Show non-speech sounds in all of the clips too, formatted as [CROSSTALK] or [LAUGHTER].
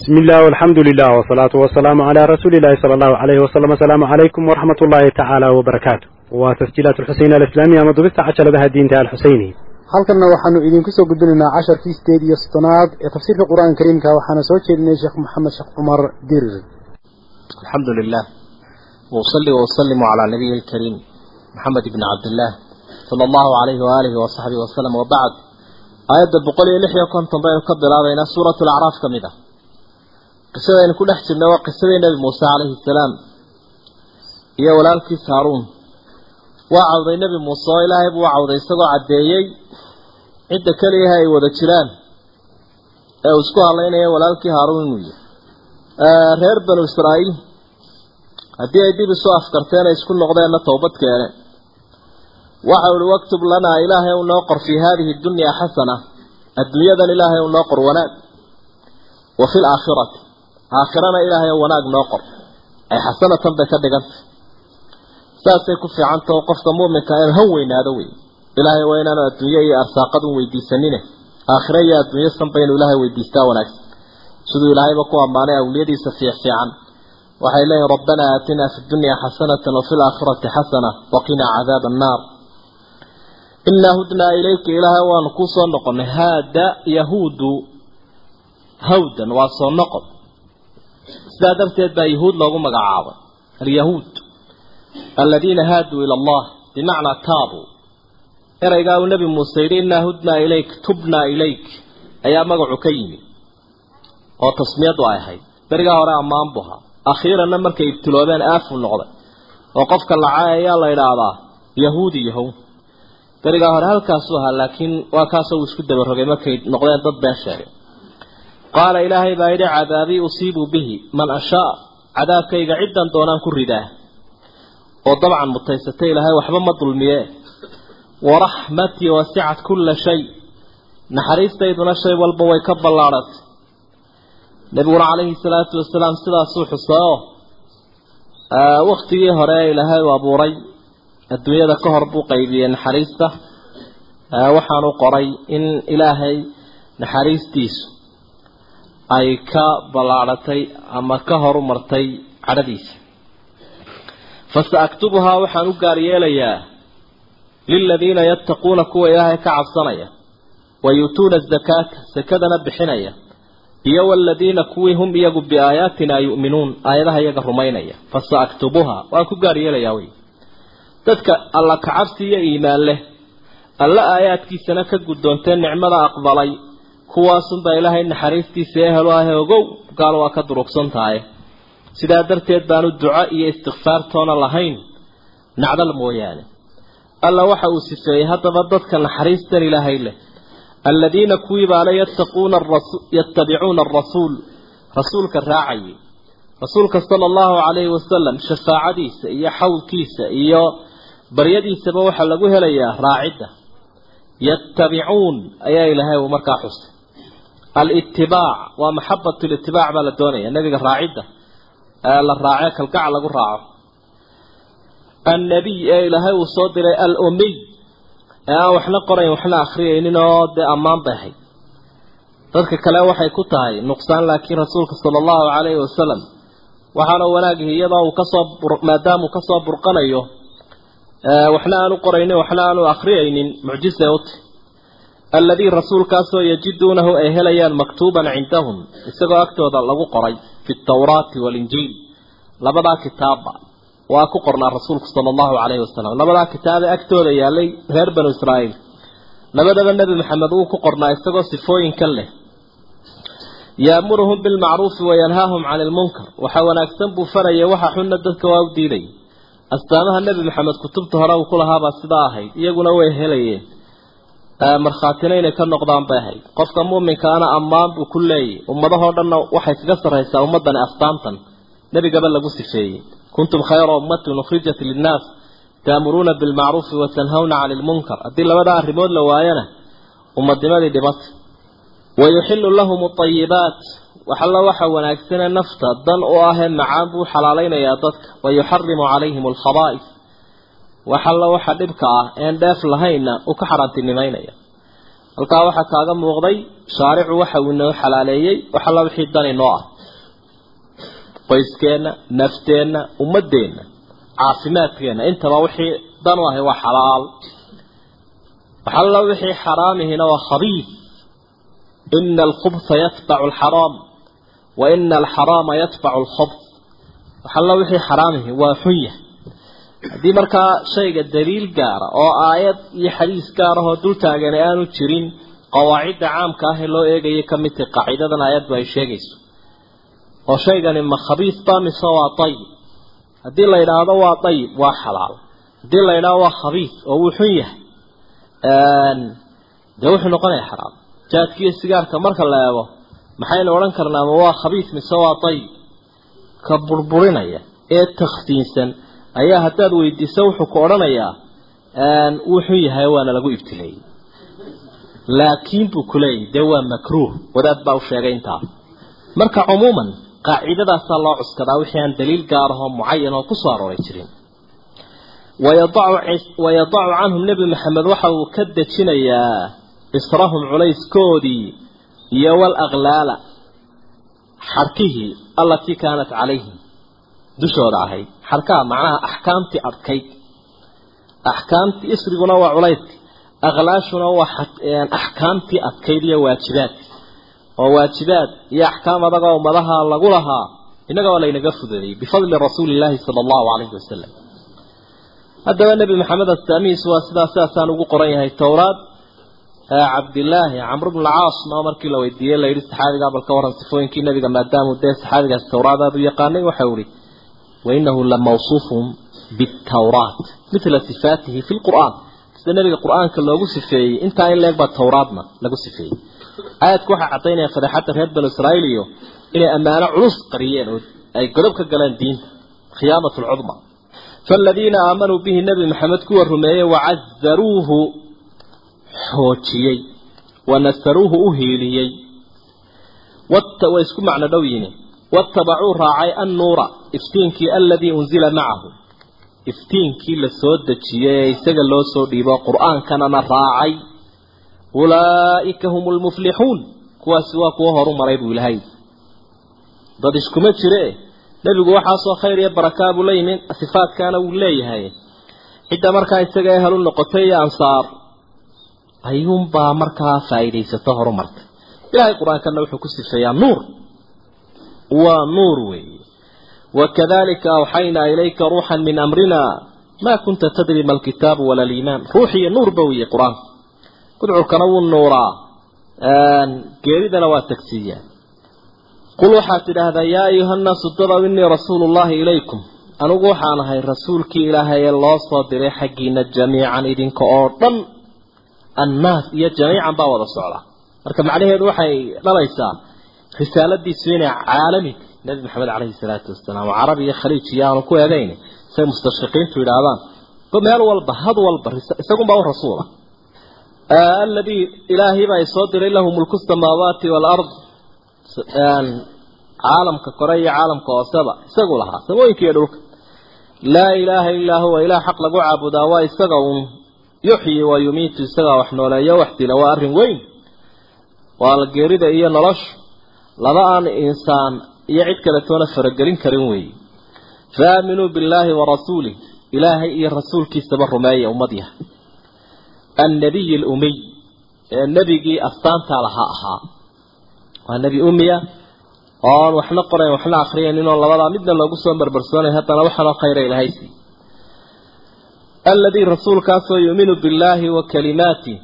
بسم الله والحمد لله والصلاة والسلام على رسول الله صلى الله عليه وسلم السلام عليكم ورحمة الله تعالى وبركاته وتسجيلات الحسين الإسلامية مضبطة عشر لها الدين تعالى الحسيني halkanna waxaanu idinku soo gudbinaynaa casharkii sideed iyo soddonaad ee tafsiirka qur-aanka kariimka waxaana soo jeedinay sheekh maxamed sheekh cumar dirir الحمد لله وأصلي وأسلم على نبي الكريم محمد بن عبد الله صلى الله عليه وآله وصحبه وسلم وبعد qisada aynu ku dhex jirna waa qisadii nebi muuse calayhi salaam iyo walaalkii haaruun waa cawday nebi muuse oo ilaahay buu cawday isagoo caddeeyey cidda keliyaha ay wada jiraan. Ee uu isku hadlaynaya walaalkii haaruun inuu yahay reer banu israa'iil haddii ay dib isu afkarteen ay isku noqdeenna towbad keene. Waxa ihi waktub lanaa ilaahay u noo qor fii haadihi dunyaa xasana adduunyadan ilaahay u noo qor wanaag wa fi laakhirati aakhirana ilaahay wanaag noo qor. Ay xasanatan bay ka dhigantay saasay ku fiicantao qofka muuminka inuu han weynaado wey ilaahay waa inaanu adduunye iyo arsaaqadun weydiisanine. Aakhira iyo adduunyo sanba inuu ilaahay weydiistaa wanaagsan siduu ilaahayba ku ammaanay awliyadiisa fiic fiican. Waxay leeyihiin rabbanaa aatinaa fi dunya xasanatan wafi laakhirati xasana waqinaa cadaaba annaar inaa hudnaa ilayka ilaahay waanu kuu soo noqonay haada yahuudu hawdan waa soo noqon sidaa darteed baa yahuud loogu magacaabay. Alyahuud aladiina haaduu ila allah bimacnaa taabuu. Ereygaa uu nebi muuse yidhi inaa hudnaa ilayk tubnaa ilayk. Ayaa magacu ka yimi oo tasmiyadu ay ahayd. Berigaa hore ammaan bu ahaa. Akhiiranna markay ibtiloobeen aafuu noqday. Oo qofka lacay ayaa la idhaahdaa yahuudi yahow. Berigaa hore halkaasuu ahaa laakiin waa kaasoo uu isku dabarogay markay noqdeen dad been sheegay qaala ilaahay baa yidhi cadaabii usiibuu bihi man ashaa. Cadaabkayga ciddan doonaan ku ridaa. Oo dabcan mutaysatay ilaahay waxba ma dulmiye waraxmatii wasicat kulla shay. Naxariistayduna shay walba way ka ballaadhatay nabiguna calayhi salaatu wasalaam sidaasuu xusayo waktigii hore ilaahay u abuuray. Adduunyada ka hor buu qaybiyey naxariista. Waxaanu qoray in ilaahay naxariistiisu ay ka ballaadhatay ama ka horu martay cadhadiisa. Fasa aktubuhaa waxaan u gaar yeelayaa liladiina yattaquuna kuwa ilaahay ka cabsanaya wa yuutuuna azakaata sakadana bixinaya iyo waladiina kuwii hum iyagu biaayaatina yu'minuun aayadaha iyaga rumaynaya. Fasa aktubuha waan ku gaar yeelayaa wey. Dadka alla kacabsi iyo iimaan leh alla aayaadkiisana ka guddoonteen nicmada aqbalay kuwaasunbaa ilaahay naxariistiisa ehelo ahe ogow gaal waa ka durugsan tahay sidaa darteed baanu duco iyo istikfaartoona lahayn nacdal mooyaane. Alla waxa uu sifeeyey haddaba dadka naxariistan ilaahay leh aladiina kuwii baale yattaquuna yattabicuuna arasuul rasuulka raacayay rasuulka sala allahu calayhi wasalam shafaacadiisa iyo xawlkiisa iyo baryadiisaba waxaa lagu helayaa raacidda yattabicuun ayaa ilaahay uu markaa xusay alitibaac waa maxabatu litibaac baa la doonaya nebiga raacidda la raace kalgacal lagu raaco. Annabiy ee ilaahay uu soo diray alumiy ee aan waxna qorayn waxna akhriyaynin oo dee ammaan bay ahayd dadka kale waxay ku tahay nuqsaan laakiin rasuulka sala allahu calayhi wasalam waxaana wanaagihi iyadoo uu ka soo maadaama uu ka soo burqanayo waxna aanu qoraynin waxna aanu akhriyaynin mucjise uti alladii rasuulkaasoo yajiduunahu ay helayaan maktuuban cindahum isagoo agtooda lagu qoray fi tawraati waalinjiil labadaa kitaabba waa ku qornaa rasuulku sala allahu calayhi wasalam labadaa kitaabe agtooda yaalay reer banu israa'iil. Labadaba nebi maxamed uu ku qornaa isagoo sifooyinkan leh. Yaamuruhum bilmacruufi wayanhaahum cani ilmunkar waxa wanaagsan buu farayay waxa xunna dadka waa u diiday astaamaha nebi maxamed kutubta hore uu ku lahaabaa sidaa ahayd iyaguna way helayeen markhaatina inay ka noqdaan bay ahayd. Qofka muuminkaana ammaan buu ku leeyay. Ummadahoo dhanna waxay kaga sarraysaa ummaddani astaantan nebigaba lagu sifeeyey. Kuntum khayra ummatin ukhrijat linnaas taamuruuna bilmacruufi watanhawna cani ilmunkar haddii labada arrimood la waayana ummadnimadii dhibata wayuxilu lahum alayibaat waxalla waxa wanaagsane nafta dan u ahee macaan buu xalaalaynayaa dadka. Wayuxarimu calayhim alkhabaa'is waxalla waxa dhibka ah een dheef lahaynna uu ka xaaraantinimaynaya halkaa waxaa kaaga muuqday shaaricu waxa uu inoo xalaaleeyey waxalla wixii dani noo ah. Qoyskeenna nafteenna ummadeenna caafimaadkeenna intaba wixii dan u ahay waa xalaal. Waxalla wixii xaraamihina waa khabiis ina alkhubsa yatbacu alxaraam wa ina alxaraama yatbacu alkhubs waxalla wixii xaraamihi waa xunya haddii markaa shayga daliil gaara oo aayad iyo xadiis gaar ahoo dul taagan aanu jirin qawaacidda caamka ah ee loo eegaya ka mid tahay qaacidadan aayaddu ay sheegayso. Oo shaygani ma khabiis baa mise waa dayib haddii la yidhaahdo waa dayib waa xalaal. Haddii la yidhahdo waa khabiis oo wuu xun yahay dee wuxuu noqonayaa xaraam jaadkiiyo sigaarka marka la eego maxaynu odhan karnaa ma waa khabiis mise waa dayib ka burburinaya ee takhsiinsan ayaa haddaad weydiiso wuxuu ku odhanayaa wuu yahay waana lagu ibtileeyey laakiin buu kuleeyahy dee waa makruuh. Wadaad baa u sheegay intaa. Marka cumuuman qaacidadaasaa loo cuskadaa wixii aan daliil gaarahoo mucayan oo ku soo arooray jirin. Wayadacu canhum nebi maxamed waxa uu ka dejinayaa israhum culayskoodii iyo walaklaala xarkihii allatii kaanat calayhim dushooda ahayd. Xarkaha macnaha axkaamtii adkayd. Axkaamtii isriguna waa culayska aklaashuna waa axkaamtii adkayd iyo waajibaadki oo waajibaad iyo axkaam adagoo ummadaha lagu lahaa innaga waa laynaga fududeeyey bifadli rasuuli illaahi sala allahu calayhi wasalam haddaba nebi maxamed astaamihiisu waa sidaa sidaasaan ugu qoran yahay towraad. Cabdilaahi camr bn alcaas ma markii la weydiiyey la yidhi saxaabigaa bal ka waran sifooyinkii nebiga maadaamuu dee saxaabigaas towraadaadu yaqaanay waxau ihi la mawsuufun bitawraat mila sifaatihi fi lqur'aan sida nebiga qur'aanka loogu sifeeyey intaa in leeg baa towraadna lagu sifeeyey aayadku waxay caddaynaya fadeexadda reer banu israa'iil iyo inay ammaano culus qariyeen oo ay godob ka galeen diinta khiyaamat lcudma faaladiina aamanuu bihi nebi maxamed kuwa rumeeyey wacazaruuhu xoojiyey wanasaruuhu u hiiliyey way isku macno dhow yihiin waattabacuu raacay annuura iftiinkii aladii unzila macahu. Iftiinkii la soo dejiyey ee isaga loo soo dhiibo qur'aankanana raacay. Ulaa'ika hum lmuflixuun kuwaasi waa kuwa horu maray buu ilahay dad iskuma jire nebigu waxaasoo khayr iyo barakaa buu la yimi sifaadkaana wuu leeyahay. Cidda markaa isaga ee halu noqotay iyo ansaar ayuunbaa markaa faa'iidaysato horumartay. Ilaahay qur'aankana wuxuu ku sifeeyaa nuur. Waa nuur weeye wakadalika awxaynaa ilayka ruuxan min amrina maa kunta tadri ma alkitaabu wala liimaan ruux iyo nuurba weeye qur'aanku gudcurkana wuu nuuraa geeridana waa tagsiiyaa qul waxaad tidhaahdaa yaa ayuha nnaasu dadow innii rasuulu llahi ilaykum anigu waxaan ahay rasuulkii ilaahay ee loo soo diray xaggiina jamiican idinka oo dhan annaas iyo jamiican baa wada socda marka macnaheedu waxay dhalaysaa risaaladiisu inay caalami nebi maxamed caleyhi salaatu wasalaam oo carabi iyo khaliij iyo aanu ku eegayn say mustashriqiintu yidhaahdaan meel walba had walba isagunbaa u rasuula aladii ilaahay baa soo diray lahu mulku samaawaati waalard caalamka kore iyo caalamka hooseba isagu lahaa samooyinka iyo dhulka. Laa ilaaha illaa huwa ilaah xaq lagu caabudaa waa isaga uun yuxyi wa yumiitu isagaa wax nooleeyo wax dila waa arrin weyn. Waa geerida iyo nolosha laba aan insaan iyo cid kale toona faragelin karin weeye faaminuu billaahi wa rasuulih ilaahay iyo rasuulkiisaba rumeeya ummad yahay annabiyi alumiy ee nebigii astaantaa lahaa ahaa. Waa nebi umiya oon waxna qorayn waxna akriyayn inoo labadaa midna loogu soo barbarsoonay haddana waxaanoo khayra ilahaysi aladii rasuulkaasoo yuuminu billaahi wa kalimaatih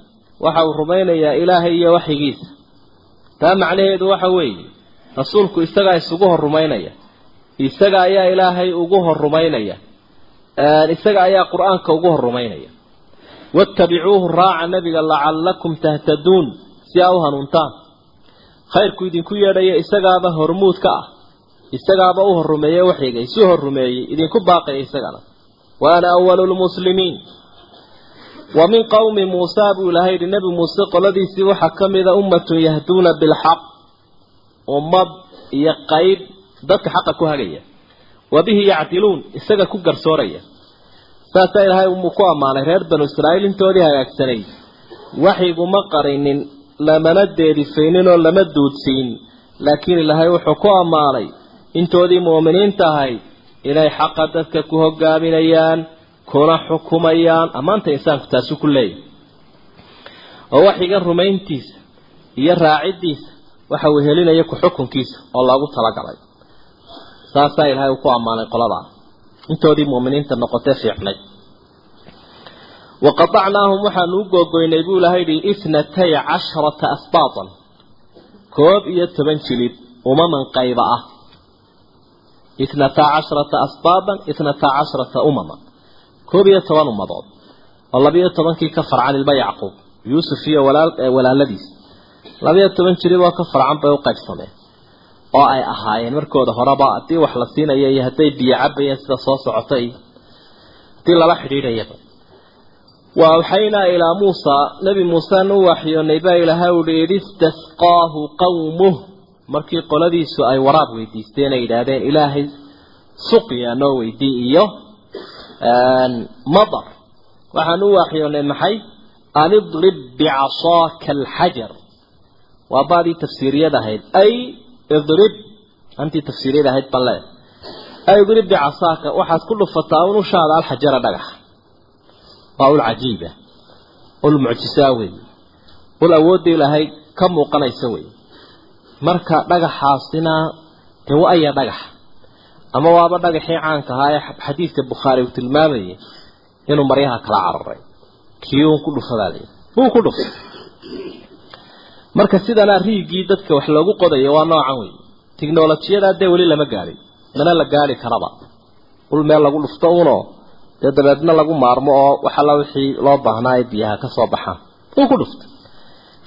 waxa uu rumaynayaa ilaahay iyo waxyigiisa. Taa macnaheedu waxa weeye rasuulku isagaa isugu hor rumaynaya isaga ayaa ilaahay ugu hor rumaynaya isaga ayaa qur'aanka ugu hor rumaynaya wattabicuuhu raaca nebiga lacallakum tahtaduun si aa u hanuuntaan. Khayrku idinku yeedhaya isagaaba hormuud ka ah. Isagaaba u horrumeeye waxyiga isu horrumeeyey. Idinku baaqaya isagana. Wa ana awalu lmuslimiin wa min qowmi muusaa buu ilahay yidhi nebi muuse qoladiisii waxaa ka mida ummatun yahduuna bilxaq ummad iyo qayb dadka xaqa ku hagaya. Wa bihi yacdiluun isaga ku garsooraya. Saasaa ilaahay umuu ku ammaanay reer banu israa'iil intoodii hagaagsanay. Waxyiguma qarinin lamana deedifaynin oo lama duudsiin. Laakiin ilaahay wuxuu ku ammaanay intoodii mu'miniinta ahayd inay xaqa dadka ku hogaaminayaan kuna xukumayaan ammaanta insaanku taasu ku leeyahy oo waxiga rumayntiisa iyo raaciddiisa waxa uu helinaya ku-xukunkiisa oo loogu talagalay. Saasaa ilaahay uu ku ammaanay qoladaa intoodii mu'miniinta noqotee fiicnay. Waqatacnaahum waxaanu u googoynay buu ilahay yihi ithnatay casharata asbaatan. Koob iyo toban jilib umaman qayba ah. Itnataa casharata asbaaban itnataa casharata umama koob iyo toban ummadood oo labiyo tobankii ka farcan ilma yacquub yuusuf iyo walaaladiis labiyo toban jilib oo ka farcan bay u qaybsameen oo ay ahaayeen markooda horeba haddii wax la siinaya iyo hadday biyo cabayeen sida soo socota iyo haddii lala xidhiidhayaba. Wa awxaynaa ilaa muusa nebi muusena u waxyoonay baa ilaahay uhi id istasqaahu qawmuh markii qoladiisu ay waraab weydiisteen ay yidhaahdeen ilaahay suqya noo weydii iyo madar. Waxaan u waxyoonay maxay? An idrib bicasaaka alxajar waa baadii tafsiiriyad ahayd. Ay idrib antii tafsiiriyad ahayd leedahay ay idrib bicasaaka waxaad ku dhufataa un ushaada alxajara dhagax. Waa ul cajiiba ul mucjisaa wey ul awoodda ilaahay ka muuqanaysa wey marka dhagaxaasina dee wa dhagax. Ama waaba dhagaxii caanka ahaa ee xadiidka bukhaari uu tilmaamayay inuu maryaha kala cararay. Kii uun ku dhufadaa lay wuu ku dhufay marka sidanaa riigii dadka wax loogu qodayo waa noocan wey tiknolojiyada dee weli lama gaadhin mana la gaadhi karaba. Ul meel lagu dhufto unoo dee dabeedna lagu maarmo oo waxalla wixii loo baahnaa ay biyaha ka soo baxaan wuu ku dhuftay.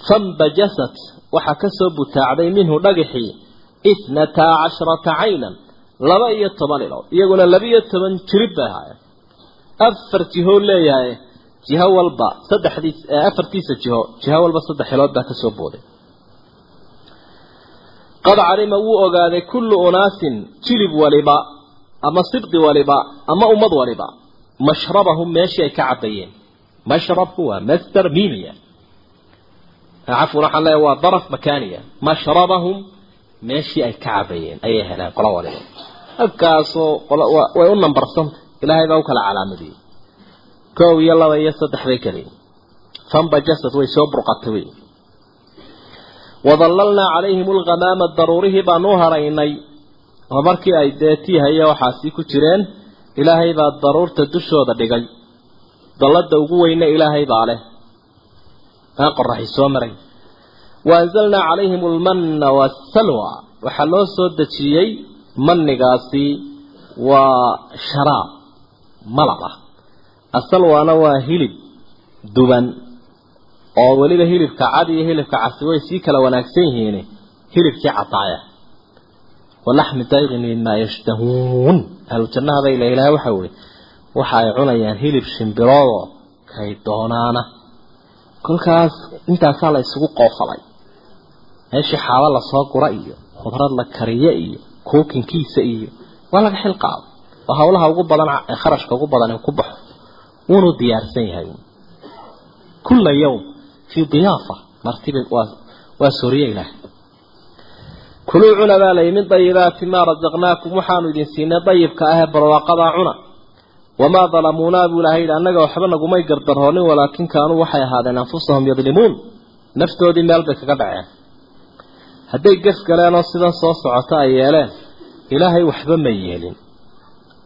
Fambajasat waxaa ka soo butaacday minhu dhagaxii itnataa casharata caynan laba iyo toban ilood iyaguna laba-iyo toban jirib bay ahaayeen. Afar jihoo leeyahay jiho walba saddexdiis afartiisa jiho jiho walba saddex ilood baa ka soo booday. Qad calima wuu ogaaday kullu unaasin jilib waliba ama sibdi waliba ama ummad waliba. Mashrabahum meeshii ay ka cabayeen mashrabku waa master mimiya cafwan waxaan leeyahay waa daraf makaaniya. Mashrabahum meeshii ay ka cabayeen ayay heleen qolo waliba. Halkaasoo way u nambarsanta ilaahay baa u kala calaamadiyey koow iyo laba iyo saddex bay kaleyiin fambajasad way soo burqatay wey. Wadallalnaa calayhim alghamaama daruurihii baanu haraynay. Oo markii ay dee tiihaya waxaasi ku jireen ilaahay baa daruurta dushooda dhigay. Dallada ugu weyne ilaahay baa leh. Aan qoraxi soo maray. Wa anzalnaa calayhim almanna waasalwa waxaa loo soo dejiyey mannigaasi waa sharaab malab ah asalwaana waa hilib duban oo weliba hilibka cad iyo hilibka casi way sii kala wanaagsan yihiin. Hilibkii cadaaya walaxmi dayrin mimaa yashtahuun. Ahlu jannaha bay waxa weye waxa ay cunayaan hilib shimbiroodoo kay doonaana. Kolkaas intaasaa la isugu qoofalay. Meeshii xaaba la soo gura iyo khudrad la kariye iyo kookinkiisa iyo waa laga xil oo hawlaha ugu badan ee kharashka ugu badan ee ku baxo wuunuu diyaarsan yahay. Kulla yawm fii diyaafa. Martiba waa sooriye ilaah kuluu cuna baa layi min dayibaati maa rasaqnaakum waxaanu idin siinay dayibka ahee barwaaqadaa cuna. Wamaa dalamuunaa buu ilahay yidhi annaga waxba nagumay gardaroonin walaakin kaanuu waxay ahaadeen anfusahum yadlimuun. Naftoodii meel bay kaga dhaceen. Hadday gef galeenoo sidan soo socota ay yeeleen ilaahay waxba ma yeelin.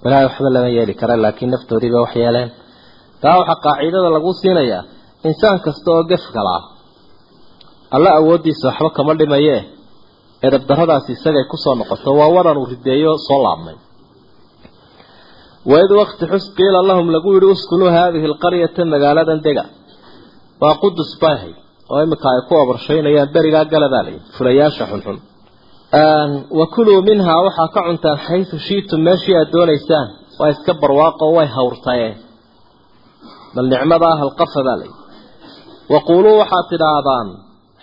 Ilaahay waxba lama yeeli kara laakiin naftoodii bay wax yeeleen taa waxaa qaacidada lagu siinayaa insaan kasta oo gef galaa alla awooddiisa waxba kama dhimaye. Edabdarradaasi isagay ku soo noqoto waa waran uu rideeyo soo laabmay. Waid wakti xus qiila lahum lagu yidhi uskunuu haadihi alqaryata magaaladan dega. Waa qudus baahay oo imika ay ku abarshaynayaan berigaa galabaa layidhi fulayaasha xunxun. Wa kuluu minhaa waxaa ka cuntaan xaysu shiitum meeshii aad doonaysaan. Waa iska barwaaqo way hawrtayeen bal nicmadaa halqafa baa layidhi waquuluu waxaad tidhaahdaan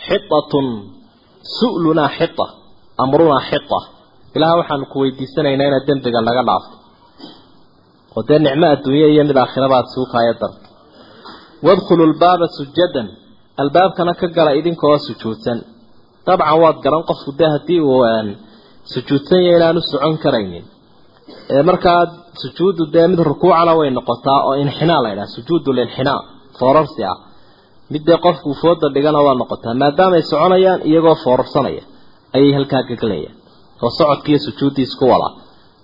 xitatun su'lunaa xita amrunaa xita ilaah waxaanu ku weydiisanaynaa inaad dembiga naga dhaafto. Oo dee nicmo adduunye iyo mid aakhiraba aad suukaaya darto. Wadkhulu lbaaba sujadan albaabkana ka gala idinkoo sujuudsan. Dabcan waad garan qofku dee haddii uu sujuudsan yahay inaanu socon karaynin. Ee markaa sujuuddu dee mid rukuucana way noqotaa oo inxinaa la ydhaha sujuudu linxinaa foorarsi ah. Mid dee qofkuu fooda dhigana waa noqotaa maadaamaay soconayaan iyagoo foorarsanaya ayay halkaa geglayaan oo socodkiiyo sujuuddii isku wadaa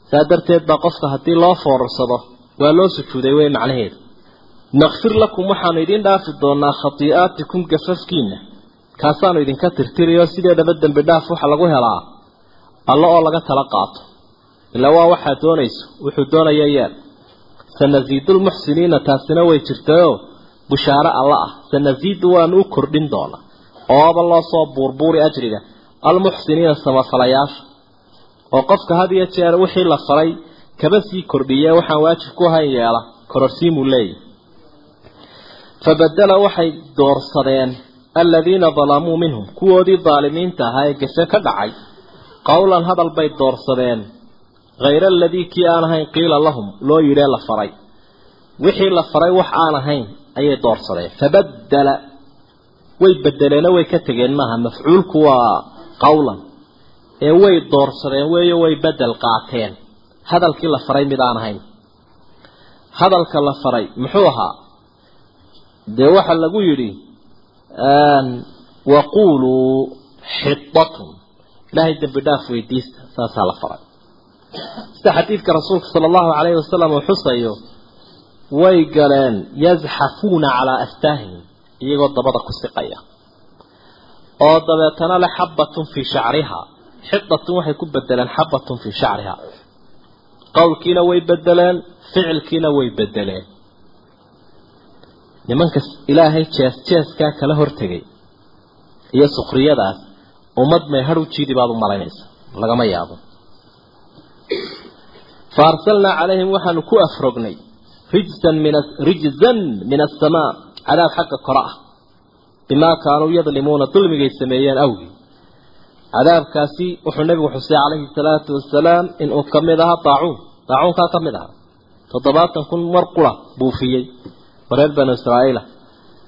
saa darteed baa qofka haddii loo foorarsado waa loo sujuuday wey macnaheedu. Nakfir lakum waxaanu idiin dhaafi doonaa khatii'aatikum gafafkiina kaasaanu idinka tirtiriyo sideedaba dembi dhaaf waxa lagu helaa? Alla oo laga tala qaato ilaa waa waxaad doonayso wuxuu doonaya yeel sanasiidulmuxsiniina taasina way jirtayoo bushaaro alla ah. Sanasiidu waanu u kordhin doonaa. Ooba loo soo buurbuuri ajriga. Almuxsiniina samafalayaasha. Oo qofka had iyo jeer wixii la faray kaba sii kordhiye waxaan waajib ku ahayn yeela. Kororsiimuu leeyahy fabadala waxay doorsadeen aladiina dalamuu minhum. Kuwoodii daalimiinta ahaa ee gafe ka dhacay. Qowlan hadal bay doorsadeen hayra aladii kii aan ahayn qiila lahum loo yidhee la faray wixii la faray wax aan ahayn ayay doorsadeen fabaddala way bedeleenoo way ka tegeen maaha mafcuulku waa qowlan ee way doorsadeen weeyo way bedel qaateen hadalkii la faray mid aan ahayn hadalka la faray muxuu ahaa dee waxaa lagu yidhi waquuluu xidatun ilaahay dembi dhaaf weydiista saasaa la faray sida xadiidka rasuulka sala allahu calayhi wasalam uu xusayo way galeen yazxafuuna calaa astaahihim iyagoo dabada ku siqaya. Oo dabeetana le xabbatun fii shacriha xidatun waxay ku bedeleen xabbatun fii shacriha qowlkiina way bedeleen ficilkiina way bedeleen nimanka ilaahay jees jeeskaa kala hortegay iyo sukriyadaas ummad may har u jiidi baad u malaynaysa lagama yaabo fa arsalnaa calayhim waxaanu ku afrognay rijsan min rijzan min asamaa cadaab xagga kore ah bimaa kaanuu yadlimuuna dulmigay sameeyeen awgii cadaabkaasi wuxuu nabigu xusay calayhi salaatu wasalaam inuu ka mid ahaa daacuun daacuunkaa ka mid ahaa toddobaatan kun mar qura buufiyey reer banu israa'iila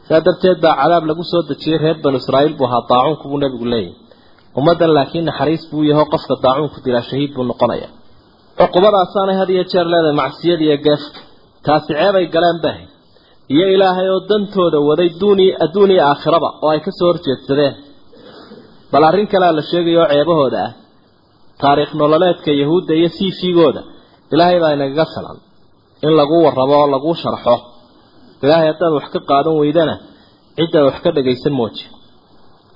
saa darteed baa cadaab lagu soo dejiyey reer banu israa'iil buu ahaa daacuunku buu nabigu leeyahy ummaddan laakiin naxariis buu yaho qofka daacuunku dilaa shahiid buu noqonaya cuqubadaasaanay had iyo jeer leedahay macsiyad iyo geefka taasi ceebay galeen bahay iyo ilaahay oo dantooda waday duuni adduun iyo aakhiraba oo ay ka soo horjeedsadeen. Bal arrin kalea la sheegayo oo ceebahooda ah taariikh nololeedka yahuudda iyo siifiigooda ilaahay baa inagaga filan in lagu warrabo oo lagu sharxo. Ilaahay haddaad wax ka qaadan weydana ciddaad wax ka dhagaysan mooji.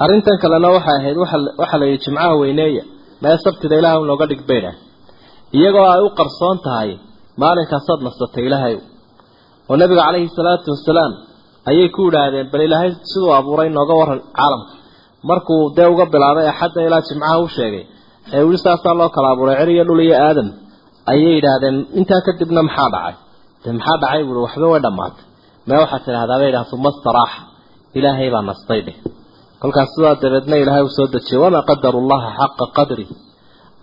Arrintan kalena waxay ahayd waxaa la yidhi jimcaha weyneeya mee sabtida ilahay u nooga dhig baydhah iyagoo ay u qarsoon tahay maalinkaasaad nasatay ilaahay. Oo nabiga calayhi salaatu wasalaam ayay ku yidhaahdeen bal ilaahay siduu abuuray nooga waran caalamka. Markuu dee uga bilaabay axadda ilaa jimcaha u sheegay ee wili saasaa loo kala abuuray cir iyo dhul iyo aadam ayay yidhaahdeen intaa kadibna maxaa dhacay? Dee maxaa dhacay? Buui waxba way dhammaatay. Mee waxaad tidhahdaa bay idhaha uma staraaxa ilaahay baa nastay dheh. Kolkaas sidaa dabeedna ilaahay uu soo dejiyey wamaa qadaru llaha xaqa qadri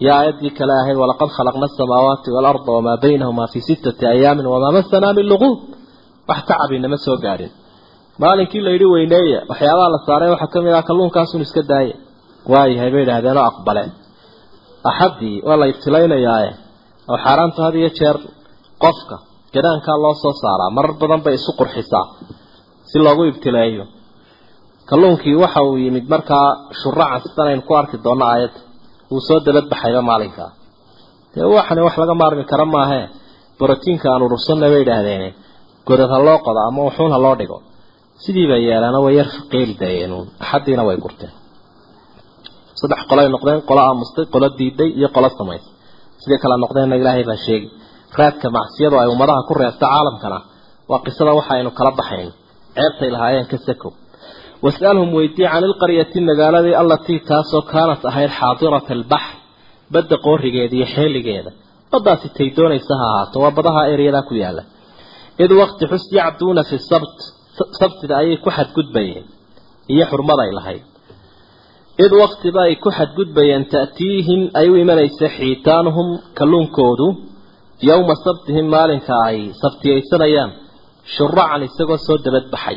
يا آياتي كلاهي ولقد خلقنا السماوات والأرض وما بينهما في ستة أيام وما مسنا من لغوب واحتعب إنما سوى قارين مالك إلا يدي وينية وحيابا للصارين وحكم إذا كلون كاسون اسكداي واي هاي بيد هذا لا أقبل أحدي والله يبتلين يا آية وحرانت هذه يتشير قفك كدان كان الله صارا مر بدن بي سقر حساب سلوغو يبتلايه kalluunkii waxa uu yimid markaa shuraaca sidan ku arki doona aayad uu soo dabad baxayba maalinka. Dee waxani wax laga maarmi kara maahe. Borotiinka aan urursanna bay idhaahdeen godad ha loo qodo ama wuxuun ha loo dhigo. Sidii bay yeelaana way yar qeyli daayeen axaddiina way gurteen. Saddex qolay noqdeen qolo aamustay qolo diiday iyo qolo samaysay sidai kala noqdeenna ilaahay baa sheegi raadka macsiyadu ay ummadaha ku reebta caalamkana waa qisada waxaynu kala baxayn. Ceebtay lahaayeen ka sakow wasalhum weydii can ilqaryati magaaladii allatii taasoo kaanat ahayd xaadirata albaxr badda qoorigeeda iyo xeeligeeda. Baddaasi tay doonaysa ha ahaato waa badaha eryadaa ku yaalla. Id waqti xus yacduuna fi sabt sabtida ayay ku xadgudbayeen iyo xurmad ay lahayd. Id waqtiba ay ku xadgudbayeen ta'tiihim ay u imanaysa xiitaanuhum kalluunkoodu. Yowma sabtihim maalinka ay sabtiyaysanayaan shuracan isagoo soo dabad baxay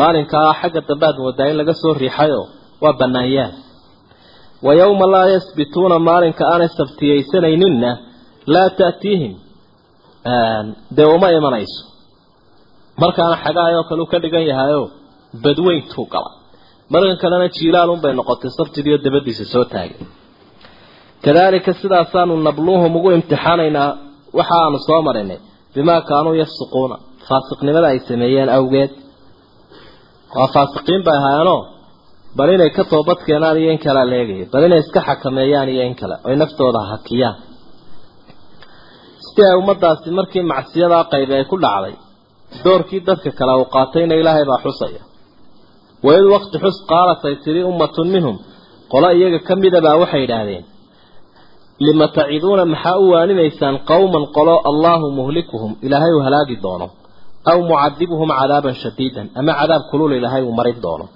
maalinkaa xagga dambe aad moodaa in laga soo riixayo waa banaanyaan wa yowma laa yasbituuna maalinka aanay sabtiyaysanayninna laa ta'tiihim dee uma imanayso. Markaana xagaayoo kale u ka dhigan yahayo badweyntuu gala. Markan kalena jiilaalunbay noqotay sabtidiiyo dabadiisa soo taagay. Kadaalika sidaasaanu nabluuhum ugu imtixaanaynaa waxa aanu soo marinay bimaa kaanuu yafsuquuna. Faasiqnimada ay sameeyeen awgeed waa faasiqiin bay ahaayeenoo bal inay ka toobad keenaan iyo in kalea leegaya bal inay iska xakameeyaan iyo in kale oy naftooda hakiyaan. Sidii ay ummadaasi markii macsiyadaa qaybi ay ku dhacday doorkii dadka kale uu qaatayna ilaahay baa xusaya. Waid waqti xus qaalat ay tidhi ummatun minhum qolo iyaga ka midabaa waxay yidhaahdeen lima taciduuna maxaa u waanimaysaan qowman qolo allaahu muhlikuhum ilaahay uu halaagi doono aw mucadibuhum cadaaban shadiidan ama cadaab kulul ilaahay uu marin doono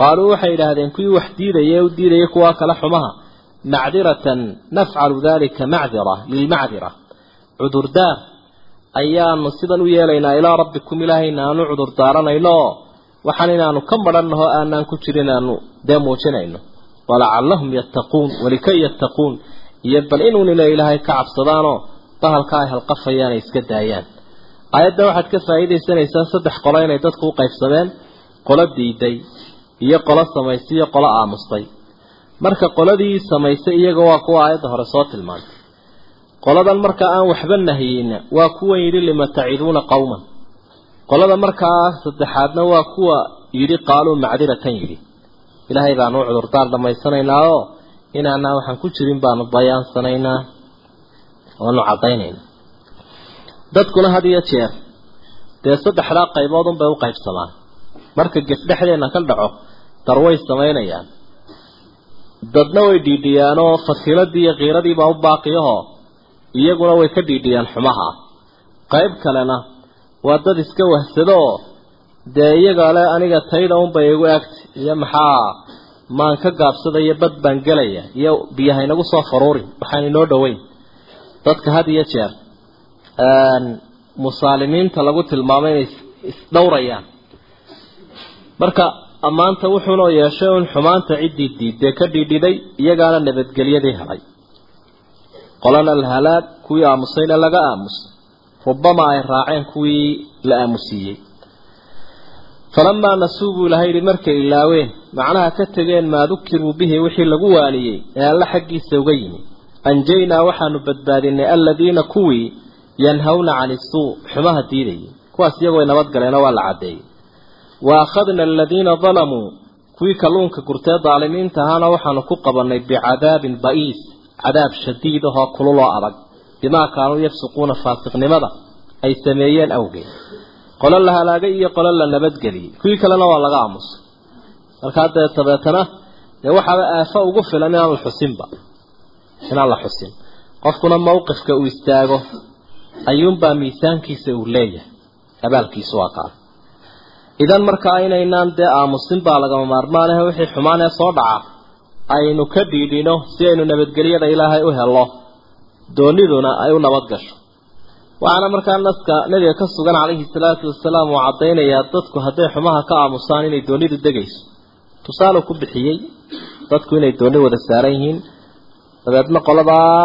qaaluu waxay yidhaahdeen kuwii wax diidaya ee u diidaya kuwaa kale xumaha macdiratan nafcalu dalika macdira lilmacdira cudurdaar ayaanu sidan u yeelaynaa ilaa rabbikum ilaahayna aanu cudur daaranayno waxaan inaanu ka madhannaho aanaan ku jirin aanu dee muujinayno walacallahum yattaquun walikay yattaquun iyo bal inuun inay ilaahay ka cabsadaanoo bahalka ay halqafayaan ay iska daayaan aayadda waxaad ka faa'iidaysanaysaa saddex qolo inay dadku u qaybsadeen qolo diiday iyo qolo samaystay iyo qolo aamustay. Marka qoladii samaysay iyaga waa kuwa aayadda hore soo tilmaantay. Qoladan markaa aan waxba nahiyeyna waa kuwan yidhi lima taciduuna qowman qolada markaa saddexaadna waa kuwa yidhi qaaluu macdiratan yidhi. Ilaahay baanu cudurdaar dhammaysanaynaa oo inaanaa waxaan ku jirin baanu bayaansanaynaa oanu caddaynaynaa dadkuna had iyo jeer. Dee saddexdaa qaybood unbay u qaybsamaan. Marka gefdhexdeenna ka dhaco darway samaynayaan. Dadna way dhiidhiyaanoo fasiladii iyo kiiradiibaa u baaqiyahoo iyaguna way ka dhiidhiyaan xumaha. Qayb kalena waa dad iska wahsado oo dee iyaga le aniga tayda unbay igu egtay iyo maxaa maan ka gaabsadaya bad baan gelaya iyo biyaha inagu soo faruurin waxaan inoo dhoweyn. Dadka had iyo jeer musaalimiinta lagu tilmaamay inay isdhowrayaan marka ammaanta wuxuuna yeeshay un xumaanta ciddii diidee ka dhiidhiday iyagaana nabadgelyadii helay. Qolana alhalaag kuwii aamusayna laga aamusay. Rubama ay raaceen kuwii la aamusiiyey. Falamaa nasuu buu ilahay yihi markay ilaaween macnaha ka tegeen maa dukiruu bihi wixii lagu waaniyey ee alla xaggiisa uga yimi. Anjaynaa waxaanu badbaadinay aladiina kuwii yanhawna cani isuu xumaha diidayay. Kuwaas iyagoo nabadgaleenoo waa la caddeeyey. Wa akhadna aladiina dalamuu kuwii kalluunka gurtee daalimiinta ahaana waxaanu ku qabannay bicadaabin ba'iis cadaab shadiid ahoo kululoo adag bimaa kaanuu yafsuquuna faasiqnimada ay sameeyeen awgeed. Qolo la halaagay iyo qolo la nabadgeliyey kuwii kalena waa laga aamusay markaa dee dabeetana dee waxaaba aafo ugu filan inaan la xusinba inaan la xusin. Qofkuna mawqifka uu istaago ayuunbaa miisaankiisa uu leeyahay. Abaalkiisu waa kaa. Idan markaa inaynaan dee aamusin baa lagama maarmaanahe wixii xumaan ee soo dhaca. Aynu ka dhiidhino si aynu nabadgelyada ilaahay u helo dooniduna ay u nabad gasho. Waxaana markaa naska nabiga ka sugan calayhi salaatu wasalaam uu caddaynayaa dadku hadday xumaha ka aamusaan inay doonidu degayso. Tusaale ku bixiyey dadku inay dooni wada saaran yihiin. Dabeedna qoladaa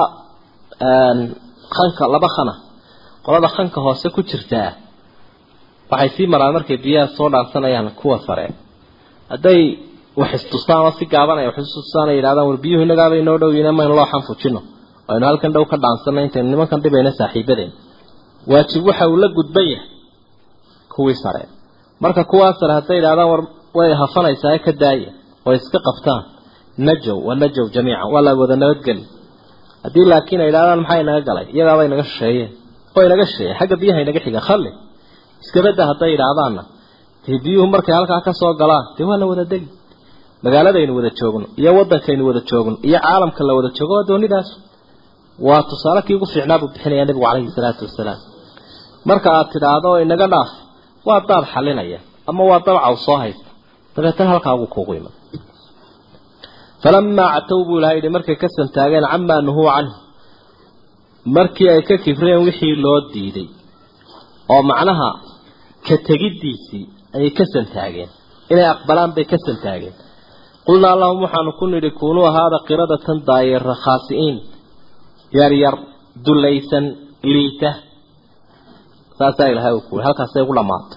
khanka laba khana qolada khanka hoose ku jirtaa waxay sii maraan markay biyaha soo dhaansanayaan kuwa sare. Hadday wax istusaan oo si gaaban ay wax istusaan ay yidhahdaan war biyuhu innagaaba inoo dhow yihiin maynu loo xanfujino? Aynu halkan dhow ka dhaansanay intaynu nimankan dhibayna saaxiibadeen. Waajib waxa uu la gudban yahay kuwii sare. Marka kuwaa sare hadday yidhahdaan war way hafanaysaa ka daaya oo iska qabtaan. Najow wa najow jamiican waa la wada nabadgeli haddii laakiin ay yidhahdaan maxaa inaga galay? Iyagaaba inaga shisheeyeen oo inaga shisheeyeen xagga biyaha inaga xiga khalli iskabada hadday yidhaahdaanna dee biyuhu markay halkaa ka soo galaan. Dee waa la wada degi magaaladaynu wada joogno iyo waddankaynu wada joogno iyo caalamka la wada joogo waa doonidaas waa tusaale kii ugu fiicnaa buu bixinayaa nebigu calayhi salaatu wasalaam. Marka aad tidhaahdo inaga dhaaf. Waa daad xalinaya ama waa dabcaw soo haysta. Dabeetana halkaa ugu kuugu iman. Falamaa catow buu ilaha yidhi markay ka santaageen camaa nuhuu canhu markii ay ka kifreen wixii loo diiday oo macnaha ka tegiddiisii ayay ka santaageen inay aqbalaan bay ka santaageen qulnaa lahum waxaanu ku nidhi kuunuu ahaada qiradatan daayira khaasi'iin yaryar dulaysan liita. Saasaa ilahay uu kuwi halkaasay ugu dhamaato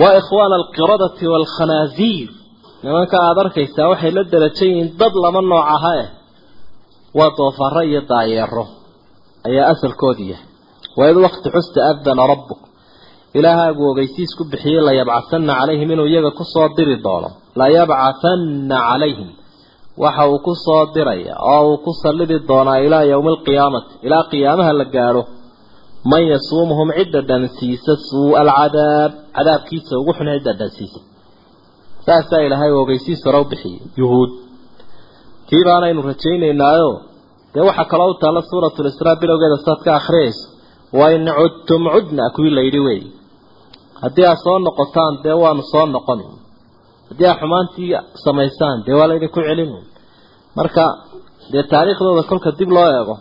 waa ikhwaana alqiradati waalkhanaaziir. Nimanka aada arkaysaa waxay la darajan yihiin dad laba nooc aha eh waa doofaro iyo daayeero ayaa asalkoodi yahay. Waid waqti xusta adana rabbuk. Ilaahaagu ogeysiis ku bixiyey layabcahanna calayhim inuu iyaga ku soo diri doono. Layabcahanna calayhim. Waxa uu ku soo diraya oo uu ku sallidi doonaa ilaa yowmi alqiyaamati ilaa qiyaamaha la gaadho man yasuumuhum cidda dhansiisa suu'a alcadaab. Cadaabkiisa ugu xun cidda dhansiisa. Saasaa ilaahay ogeysiis hore u bixiyey. Yuhuud tii baanaynu rajaynaynaayo. Dee waxaa kaloo u taalla suuratulisraa bilowgeeda saad ka akhriyayso wain cudtum cudna kuwii la yidhi wey haddii aad soo noqotaan dee waanu soo noqon haddii aad xumaantii samaysaan dee waa laydinku celin. Marka dee taariikhdooda kolka dib loo eego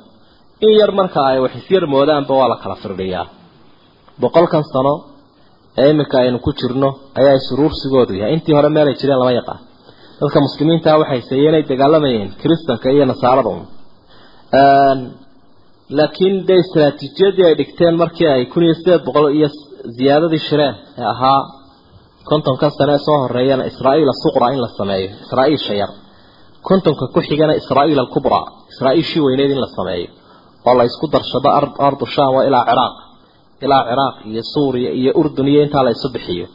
in yar marka ay wax isyar moodaanba waa la kala firdhiyaa. Boqolkan sano ee iminka aynu ku jirno ayaa isuruursigoodu yahay. Intii hore meelay jireen lama yaqaan dadka muslimiintaa waxay seeyeen ay dagaalamayeen kiristanka iyo nasaarada un laakiin dee istraatiijiyadii ay dhigteen markii ay kun iyo sideed boqol iyo ziyaadadii shireen ee ahaa kontonka sane ee soo horeeyana israa'iil asuqra in la sameeyo israa'iil shayar. Kontonka ku xigana israa'iil alkubra israa'iil shii weyneed in la sameeyo oo la isku darshado ardu sham waa ilaa ciraaq ilaa ciraaq iyo suuriya iyo urdun iyo intaa la isu bixiyo.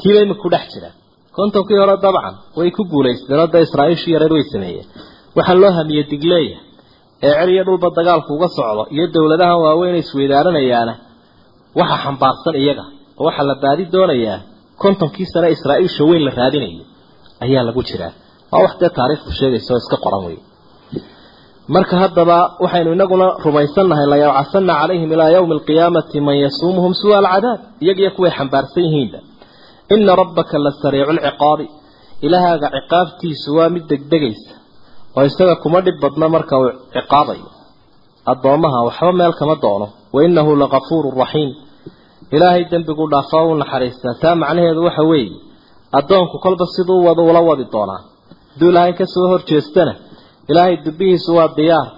Tiiba imika ku dhex jira kontonkii hore dabcan way ku guulaysteen oo da israa'iishii yareed way sameeyeen. Waxaa loo hamiyey digleeya ee cer iyo dhulba dagaalku uga socdo iyo dowladahan waaweyn isweydaaranayaana waxa xambaarsan iyaga oo waxaa la baadi doonayaa kontonkii sane israa'iisha weyn la raadinayo ayaa lagu jiraa. Waa wax dee taariikhdu sheegaysa oo iska qoran wey marka haddaba waxaynu inaguna rumaysannahay layabcasanna calayhim ilaa yowmi alqiyaamati man yasuumuhum suu'a alcadaab iyagiyo kuway xambaarsan yihiinba ina rabbaka la sariicu lciqaabi ilahaaga ciqaabtiisu waa mid degdegaysa oo isaga kuma dhib badna marka uu ciqaabayo. Addoommaha waxba meel kama doono. Wa innahu lakafuuru raxiim ilaahay dembiguu dhaafaa u naxariistaa. Taa macnaheedu waxa weeye addoonku kolba siduu wada ula wadi doonaa. Hadduu ilaahay ka soo hor jeestana ilaahay dubbihiisu waa diyaar.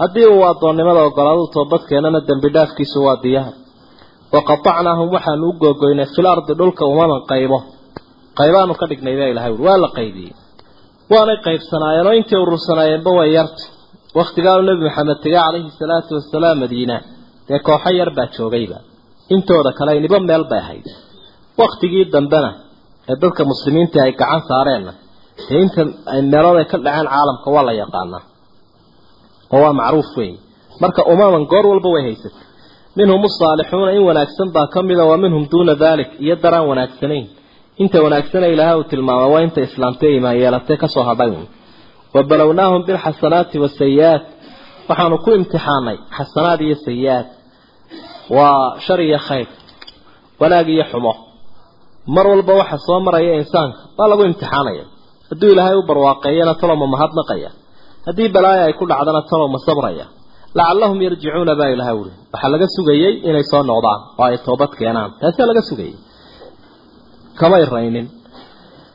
Haddii uu addoonnimada ogolaadu toobadkeenana dembi dhaafkiisu waa diyaar waqatacnaahum waxaanu u googoynay fil ardi dhulka umaman qaybo qaybaanu ka dhignay baa ilahay uri waa la qaybiyey waanay qaybsanaayeen oo intay urursanaayeenba way yarta wakhtigaanu nebi maxamed tegay calayhi salaatu wasalaam madiina dee kooxo yar baa joogayba intooda kale nibo meel bay ahayd wakhtigii dambena ee dadka muslimiinta ay gacan saareenna dee inta ay meelood ay ka dhaceen caalamka waa la yaqaanaa oo waa macruuf weyn marka umaman goor walba way haysatay minhum usaalixuuna in wanaagsan baa ka mida wa minhum duuna dalik iyo daraan wanaagsanayn. Inta wanaagsana ilaahay uu tilmaama waa inta islaamtay imaan yeelatay ka soo hadhay wa balownaahum bilxasanaati wasayi-aat waxaanu ku imtixaanay xasanaad iyo sayi-aat waa shar iyo khayr wanaag iyo xumo. Mar walba waxa soo maraya insaanka waa lagu imtixaanaya. Hadduu ilaahay u barwaaqeeyana talow ma mahadnaqaya. Haddii balaayo ay ku dhacdana talow ma sabraya lacallahum yarjicuuna baa ilahay uri waxaa laga sugayey inay soo noqdaan. Oo ay toobad keenaan. Taasaa laga sugayey. Kamay raynin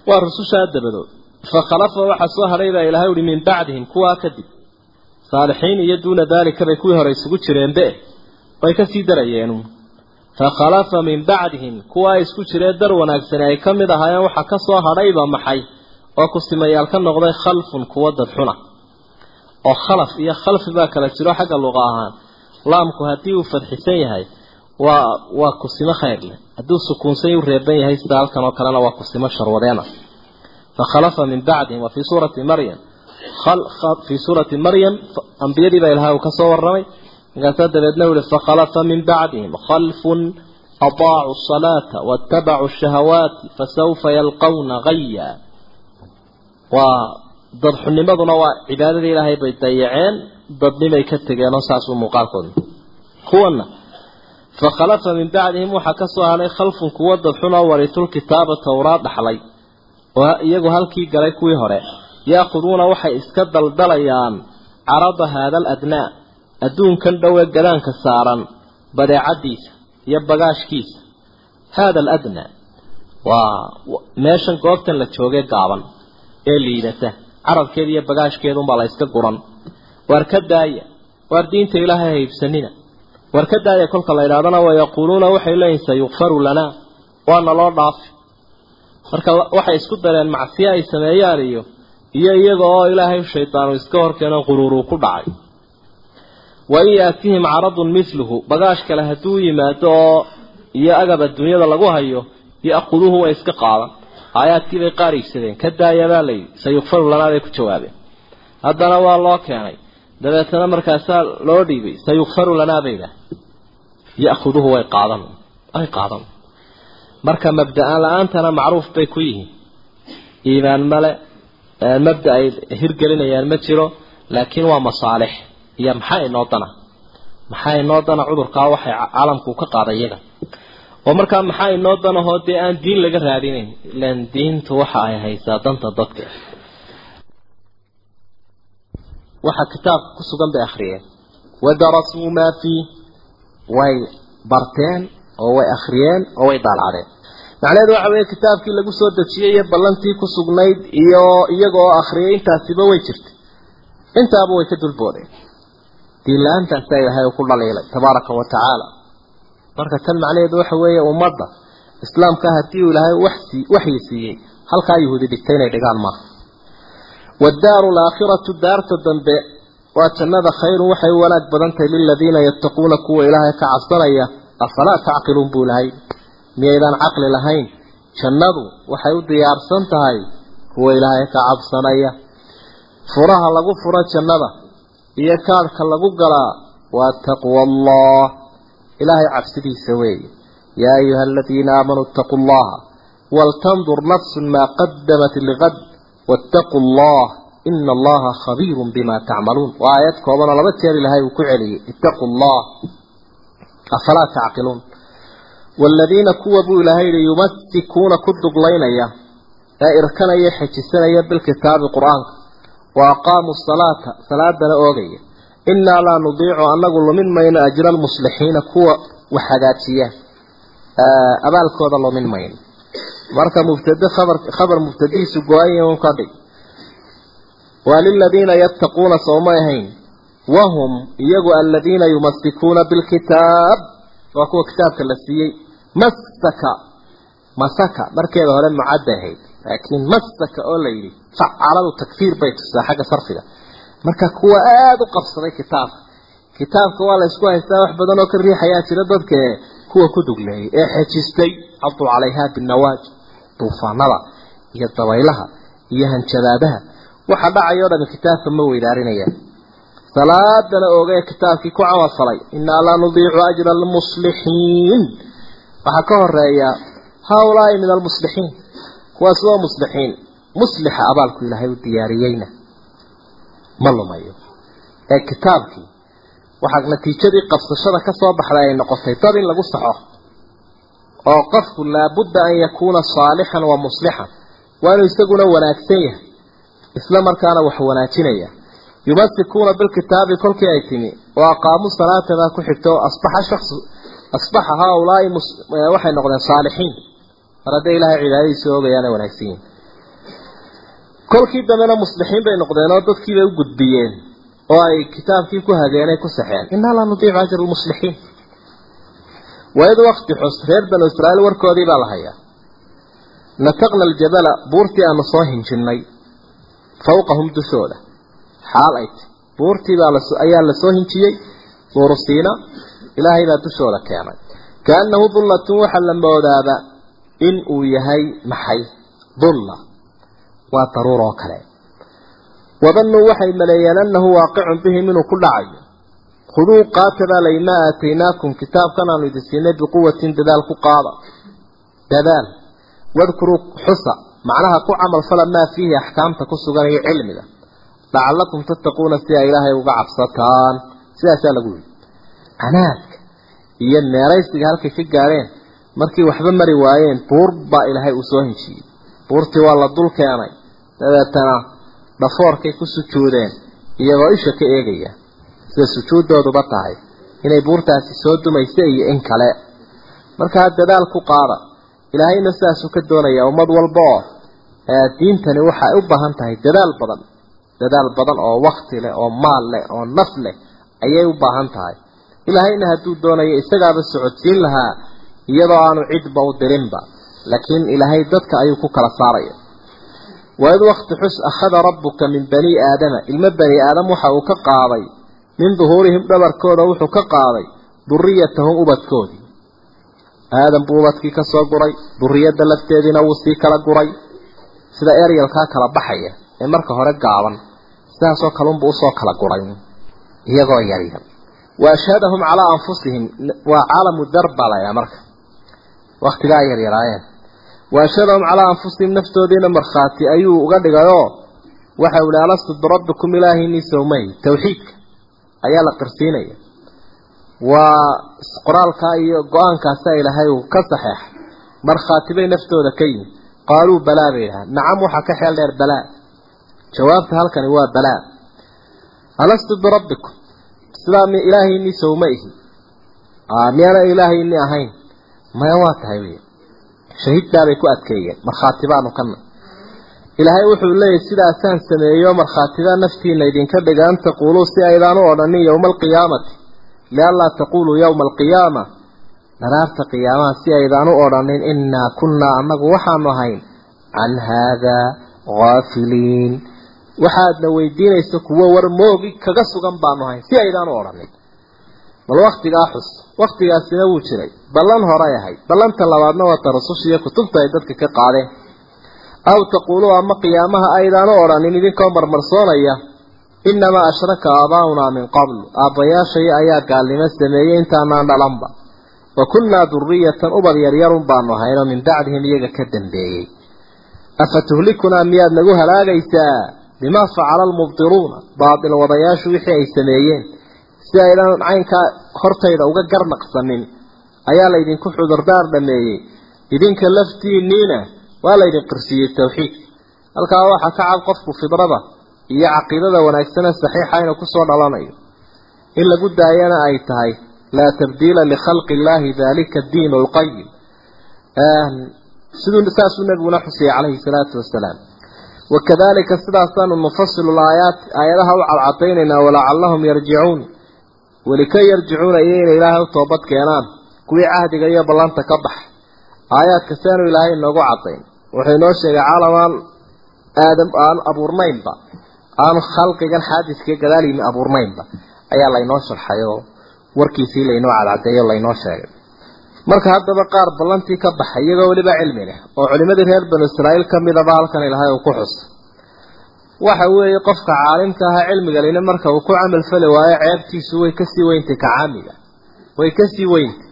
waa rusushaa dabadood fa khalafa waxaa soo hadhay baa ilahay uhi min bacdihim kuwaa kadib saalixiin iyo duuna daalika bay kuwii hore isugu jireenbe way ka sii darayeen fa khalafa min bacdihim kuwaa isku jiree dar wanaagsani ay ka mid ahaayeen. Waxaa ka soo hadhayba maxay? Oo kusimayaal ka noqday khalfun kuwa dadxuna oo khalaf iyo khalfi baa kala jiro xagga luqa ahaan. Laamku haddii uu fadxisan yahay waa waa kusimo khayr leh. Hadduu sukuunsan u reeban yahay sida halkan oo kalena waa kusimo sharwadeena. Fakhalafa min bacdihim wa fii suurati maryam. Fii suurati maryam ambiyadii baa ilahay uu ka warramay. Markaasaa dabeedna u yihi fakhalafa min bacdihim khalfun adaacu asalaata waattabacuu shahawaati fasawfa yalqawna gaya waa dadxunimaduna waa cibaadadii ilaahay bay dayaceen dadnimay ka tegeenoo saasuu muuqaalkooda kuwana fakhalafa min bacdihim waxaa ka soo hadhay khalfun kuwa dadxunoo warisulkitaaba towraad dhaxlay oo iyagu halkii galay kuwii hore. Yaakhuduuna waxay iska daldalayaan carada haada aladnaa adduunkan dhowe gadaanka saaran badeecadiisa iyo bagaashkiisa. Haada aladnaa waa meeshan goobtan la joogay gaaban ee liidata carabkeeda iyo bagaashkeeda unbaa la iska guran. Waar ka daaya? Waar diinta ilaahay haybsanina? Waar ka daaya kolka la yidhahdana wayaquuluuna waxay leeyihiin sayukfaru lanaa waana loo dhaafi marka waxay isku dareen macsiye ay sameeyaan iyo iyo iyaga oo ilaahay shaydaanu iska horkeeno quruuruu ku dhacay. Wain yaatihim caradun miluhu bagaash kale hadduu yimaado oo iyo agab adduunyada lagu hayo ya'khuduuhu way iska qaadan aayaadkii bay qaar iibsadeen. Ka daayabaa layidhi sayukfaru lanaa bay ku jawaabeen. Haddana waa loo keenay. Dabeetana markaasaa loo dhiibay. Sayukfaru lanaa bay idhaah ya'khuduuhu way qaadan. Ay qaadan. Marka mabda-aan la'aantana macruuf bay ku yihiin. Iimaan male mabda ay hirgelinayaan ma jiro laakiin waa masaalix. Iyo maxaa inoo dana? Maxaa inoo dana? Cudurkaa waxay caalamku ka qaaday iyaga oo markaa maxaa inoo danahoo dee aan diin laga raadinayn ilan diintu waxa ay haysaa danta dadka. Waxaa kitaabka ku sugan bay akhriyeen wadarasuu maa fiih way barteen oo way akhriyeen oo way daalacdeen macnaheedu waxa weeye kitaabkii lagu soo dejiyey iyo ballantii ku sugnayd iyo iyaga oo akhriyay intaasiba way jirtay. Intaaba way ka dulboodeen. Diin la'aantaasa ilaahay uu ku dhaliilay tabaaraka wa tacaala marka tan macnaheedu waxa weeye ummadda islaamka haddii uu ilaahay waxyi siiyey halkaa yuhuudi dhigtay inay dhigaan maaha waddaaru alaakhiratu daarta dambe waa jannada khayrun waxay wanaag badan tahay liladiina yattaquuna kuwa ilaahay ka cabsanaya afalaa tacqiluun buu lahay miyaydaan caqli lahayn jannadu waxay u diyaarsan tahay kuwa ilaahay ka cabsanaya. Furaha lagu furo jannada iyo kaadhka lagu galaa waa taqwa allah ilaahay cabsidiisa weeye yaa ayuha aladiina aamanuu ittaquu allaha waltandur nafsun maa qadamat ligad wattaquu allah ina allaha khabiirun bima tacmaluun waa aayad koobanoo laba jeer ilaahay uu ku celiyey ittaquu allah afalaa tacqiluun waaladiina kuwa buu ilaahay yihi yumasikuuna ku duglaynaya ee irkanaya xejisanaya bilkitaabi qur'aanka. Wa aqaamuu salaata. Salaadana oogaya innaa laa nudiicu annagu lumin mayno ajra almuslixiina kuwa wax hagaajiya abaalkooda lumin mayno marka mubtade khabar khabar mubtadihiisu go-anya un ka dhig waa liladiina yattaquuna sooma ahayn wahum iyagu aladiina yumasikuuna bilkitaab waa kuwa kitaabka la siiyey masaka masaka markeeda hore mucadda ahayd laakiin masaka oo la yidhi facaladu takfiir bay tusaa xagga sarfiga marka kuwa aada u qabsaday kitaabka kitaabka waa la isku haystaa wax badan oo ka riixayaa jira dadka kuwa ku dugleeyay ee xejistay cabdu calayha binnawaaj duufaanada iyo dabaylaha iyo hanjabaadaha waxa dhacay oo kitaabka ma weydaarinayaan salaadana oogee kitaabkii ku cawasalay innaa laa nudiicu ajra almuslixiin. Waxaa ka horreeya haulaai min almuslixiin. Kuwaas waa muslixiin muslixa abaalku ilaahay u diyaariyeyna ma lumayo. Ee kitaabkii waxaa natiijadii qabsashada ka soo baxday ay noqotay dad in lagu saxo oo qofku laabudda an yakuuna saalixan wa muslixan waa inuu isaguna wanaagsan yahay isla markaana wax wanaajinaya. Yumasikuuna bilkitaabi kolkii ay timi wa aqaamuu salaata baa ku xigta oo asbaxa shaksu asbaxa haaulaai waxay noqdeen saalixiin. Mar hadday ilaahay cibaadadiisa oogayaana wanaagsan yihiin kolkii dambena muslixiin bay noqdeen oo dadkiibay u gudbiyeen oo ay kitaabkii ku hageenay ku saxeen. Innaa laa nudiicu ajra lmuslixiin waid wakti xus reer banu israa'iil warkoodii baa la hayaa. Nataqna aljabala buurtii aanu soo hinjinnay. Fawqahum dushooda. Xaal ay ti buurtii baa ayaa la soo hinjiyey. Duurusiina ilaahay baa dushooda keenay. Kaannahu dullatun waxaa la moodaaba in uu yahay maxay? Dulla waa daruur oo kale. Wadannuu waxay maleeyeen annahu waaqicun bihim inuu ku dhacayo khuduu qaata baa maa aataynaakum kitaabkan aanu idin siinay biquwatin dadaal ku qaada. Dadaal. Wadkuruu xusa macnaha ku camal fala maa fiihi axkaamta ku sugan iyo cilmiga. Lacallakum tattaquuna si ay ilaahay uga cabsataan. Sidaasaa lagu yidhi. Canaadka iyo meeraysiga halkay ka gaadheen markii waxba mari waayeen buur baa ilaahay uu soo hinjiyey buurtii waa la dul keenay dabeetana dhafoorkay ku sujuudeen iyagoo isha ka eegaya. Sida sujuuddooduba tahay inay buurtaasi soo dumaysa iyo in kale. Markaa dadaal ku qaada ilaahayna sidaasuu ka doonaya ummad walba oo diintani waxay u baahan tahay dadaal badan. Dadaal badan oo wakti leh oo maal leh oo naf leh ayay u baahan tahay. Ilaahayna hadduu doonayo isagaaba socodsiin lahaa iyadoo aanu cidba u dirinba laakiin ilaahay dadka ayuu ku kala saaraya waid wakti xus akhada rabbuka min bani aadama. Ilmo bani aadam waxa uu ka qaaday. Min duhuurihim dhabarkooda wuxuu ka qaaday duriyatahum ubadkoodii aadam buu ubadkii ka soo guray. Duriyadda lafteediina wuu sii kala guray. Sida eryalkaa kala baxaya ee marka hore gaaban sidaasoo kalunbuu u soo kala guray iyagoo yaryar wa ashhadahum calaa anfusihim waa caalamu darba layaa marka waktigaa yaryaraayeen wa ashhadahum calaa anfusihim naftoodiina markhaati ayuu uga dhigayoo waxa uu ihi alastu birabbikum ilaahinii sowmay tawxiidka ayaa la qirsiinaya waa qoraalkaa iyo go'aankaasa ilaahay uu ka saxeexay markhaati bay naftooda ka yihiin qaaluu balaa bay yidhaha nacam waxaa ka xeel dheer balaa. Jawaabta halkani waa balaa. Alastu birabbikum sidaa mi ilaahaynii sowma ihi. Miyaana ilaahaynii ahayn? Maya waa tahay wey shahiiddaabay ku adkeeyeen. Markhaati baanu kana ilaahay wuxuu leeyahy sidaasaan sameeyo markhaatida naftiina idinka dhiga an taquuluu si aydaan u odhanin yowma alqiyaamati lianlaa taquuluu yowma alqiyaama dharaarta qiyaamaha si aydaan u odhanin innaa kunnaa annagu waxaanu ahayn can haadaa haafiliin waxaadna weydiinaysa kuwo war moogi kaga sugan baanu ahayn si aydaan u odhanin bal waktigaa xus waktigaasina wuu jiray. Ballan horay ahayd ballanta labaadna waa ta rususha iyo kutubta ay dadka ka qaadeen. Aw taquuluu ama qiyaamaha aydaan u odhanin idinkoo marmarsoonaya innamaa ashraka aabaa'unaa min qabl aabbayaashayo ayaa gaalnimo sameeyey intaanaan dhalanba. Wa kunnaa duriyatan ubad yaryarun baanu ahaynoo min bacdihim iyaga ka dambeeyey. Afa tuhlikunaa miyaad nagu halaagaysaa? Bimaa facala almubdiruuna. Baatil wadayaashu wixii ay sameeyeen si aydan caynkaa hortayda uga garnaqsanin ayaa laydinku cudurdaar dhameeyey. Idinka laftiinniina waa laydin qirsiiyey tawxiidka halkaa waxaa ka cad qofku fidrada iyo caqiidada wanaagsane saxiixa inuu ku soo dhalanayo. In lagu daayana ay tahay laa tabdiila likhalqi illaahi dalika diin lqayim siduu saasuu nabiguna xusiyey calayhi salaatu wasalaam wakadalika sidaasaanu nufasilu laayaat aayadaha u cadcadaynaynaa walacallahum yarjicuun welikay yarjicuuna iyo inay ilaahay u toobad keenaan. Kuwii cahdiga iyo ballanta ka baxay aayaadka seanu ilaahay inoogu cadayn wuxuu inoo sheegay caalamaan aadam aan abuurnaynba. Aanu khalqigan xaadiska gadaal yimi abuurnaynba. Ayaa laynoo sharxay oo warkiisii laynoo cadcadeeyo laynoo sheegay. Marka haddaba qaar ballantii ka baxay iyagoo weliba cilmi leh oo culimadii reer banu israa'iil ka midaba halkan ilaahay uu ku xusa waxa weeye qofka caalimka aha cilmiga lina marka uu ku camal fali waayo ceebtiisu way ka sii weyntay ka caamiga way ka sii weyntay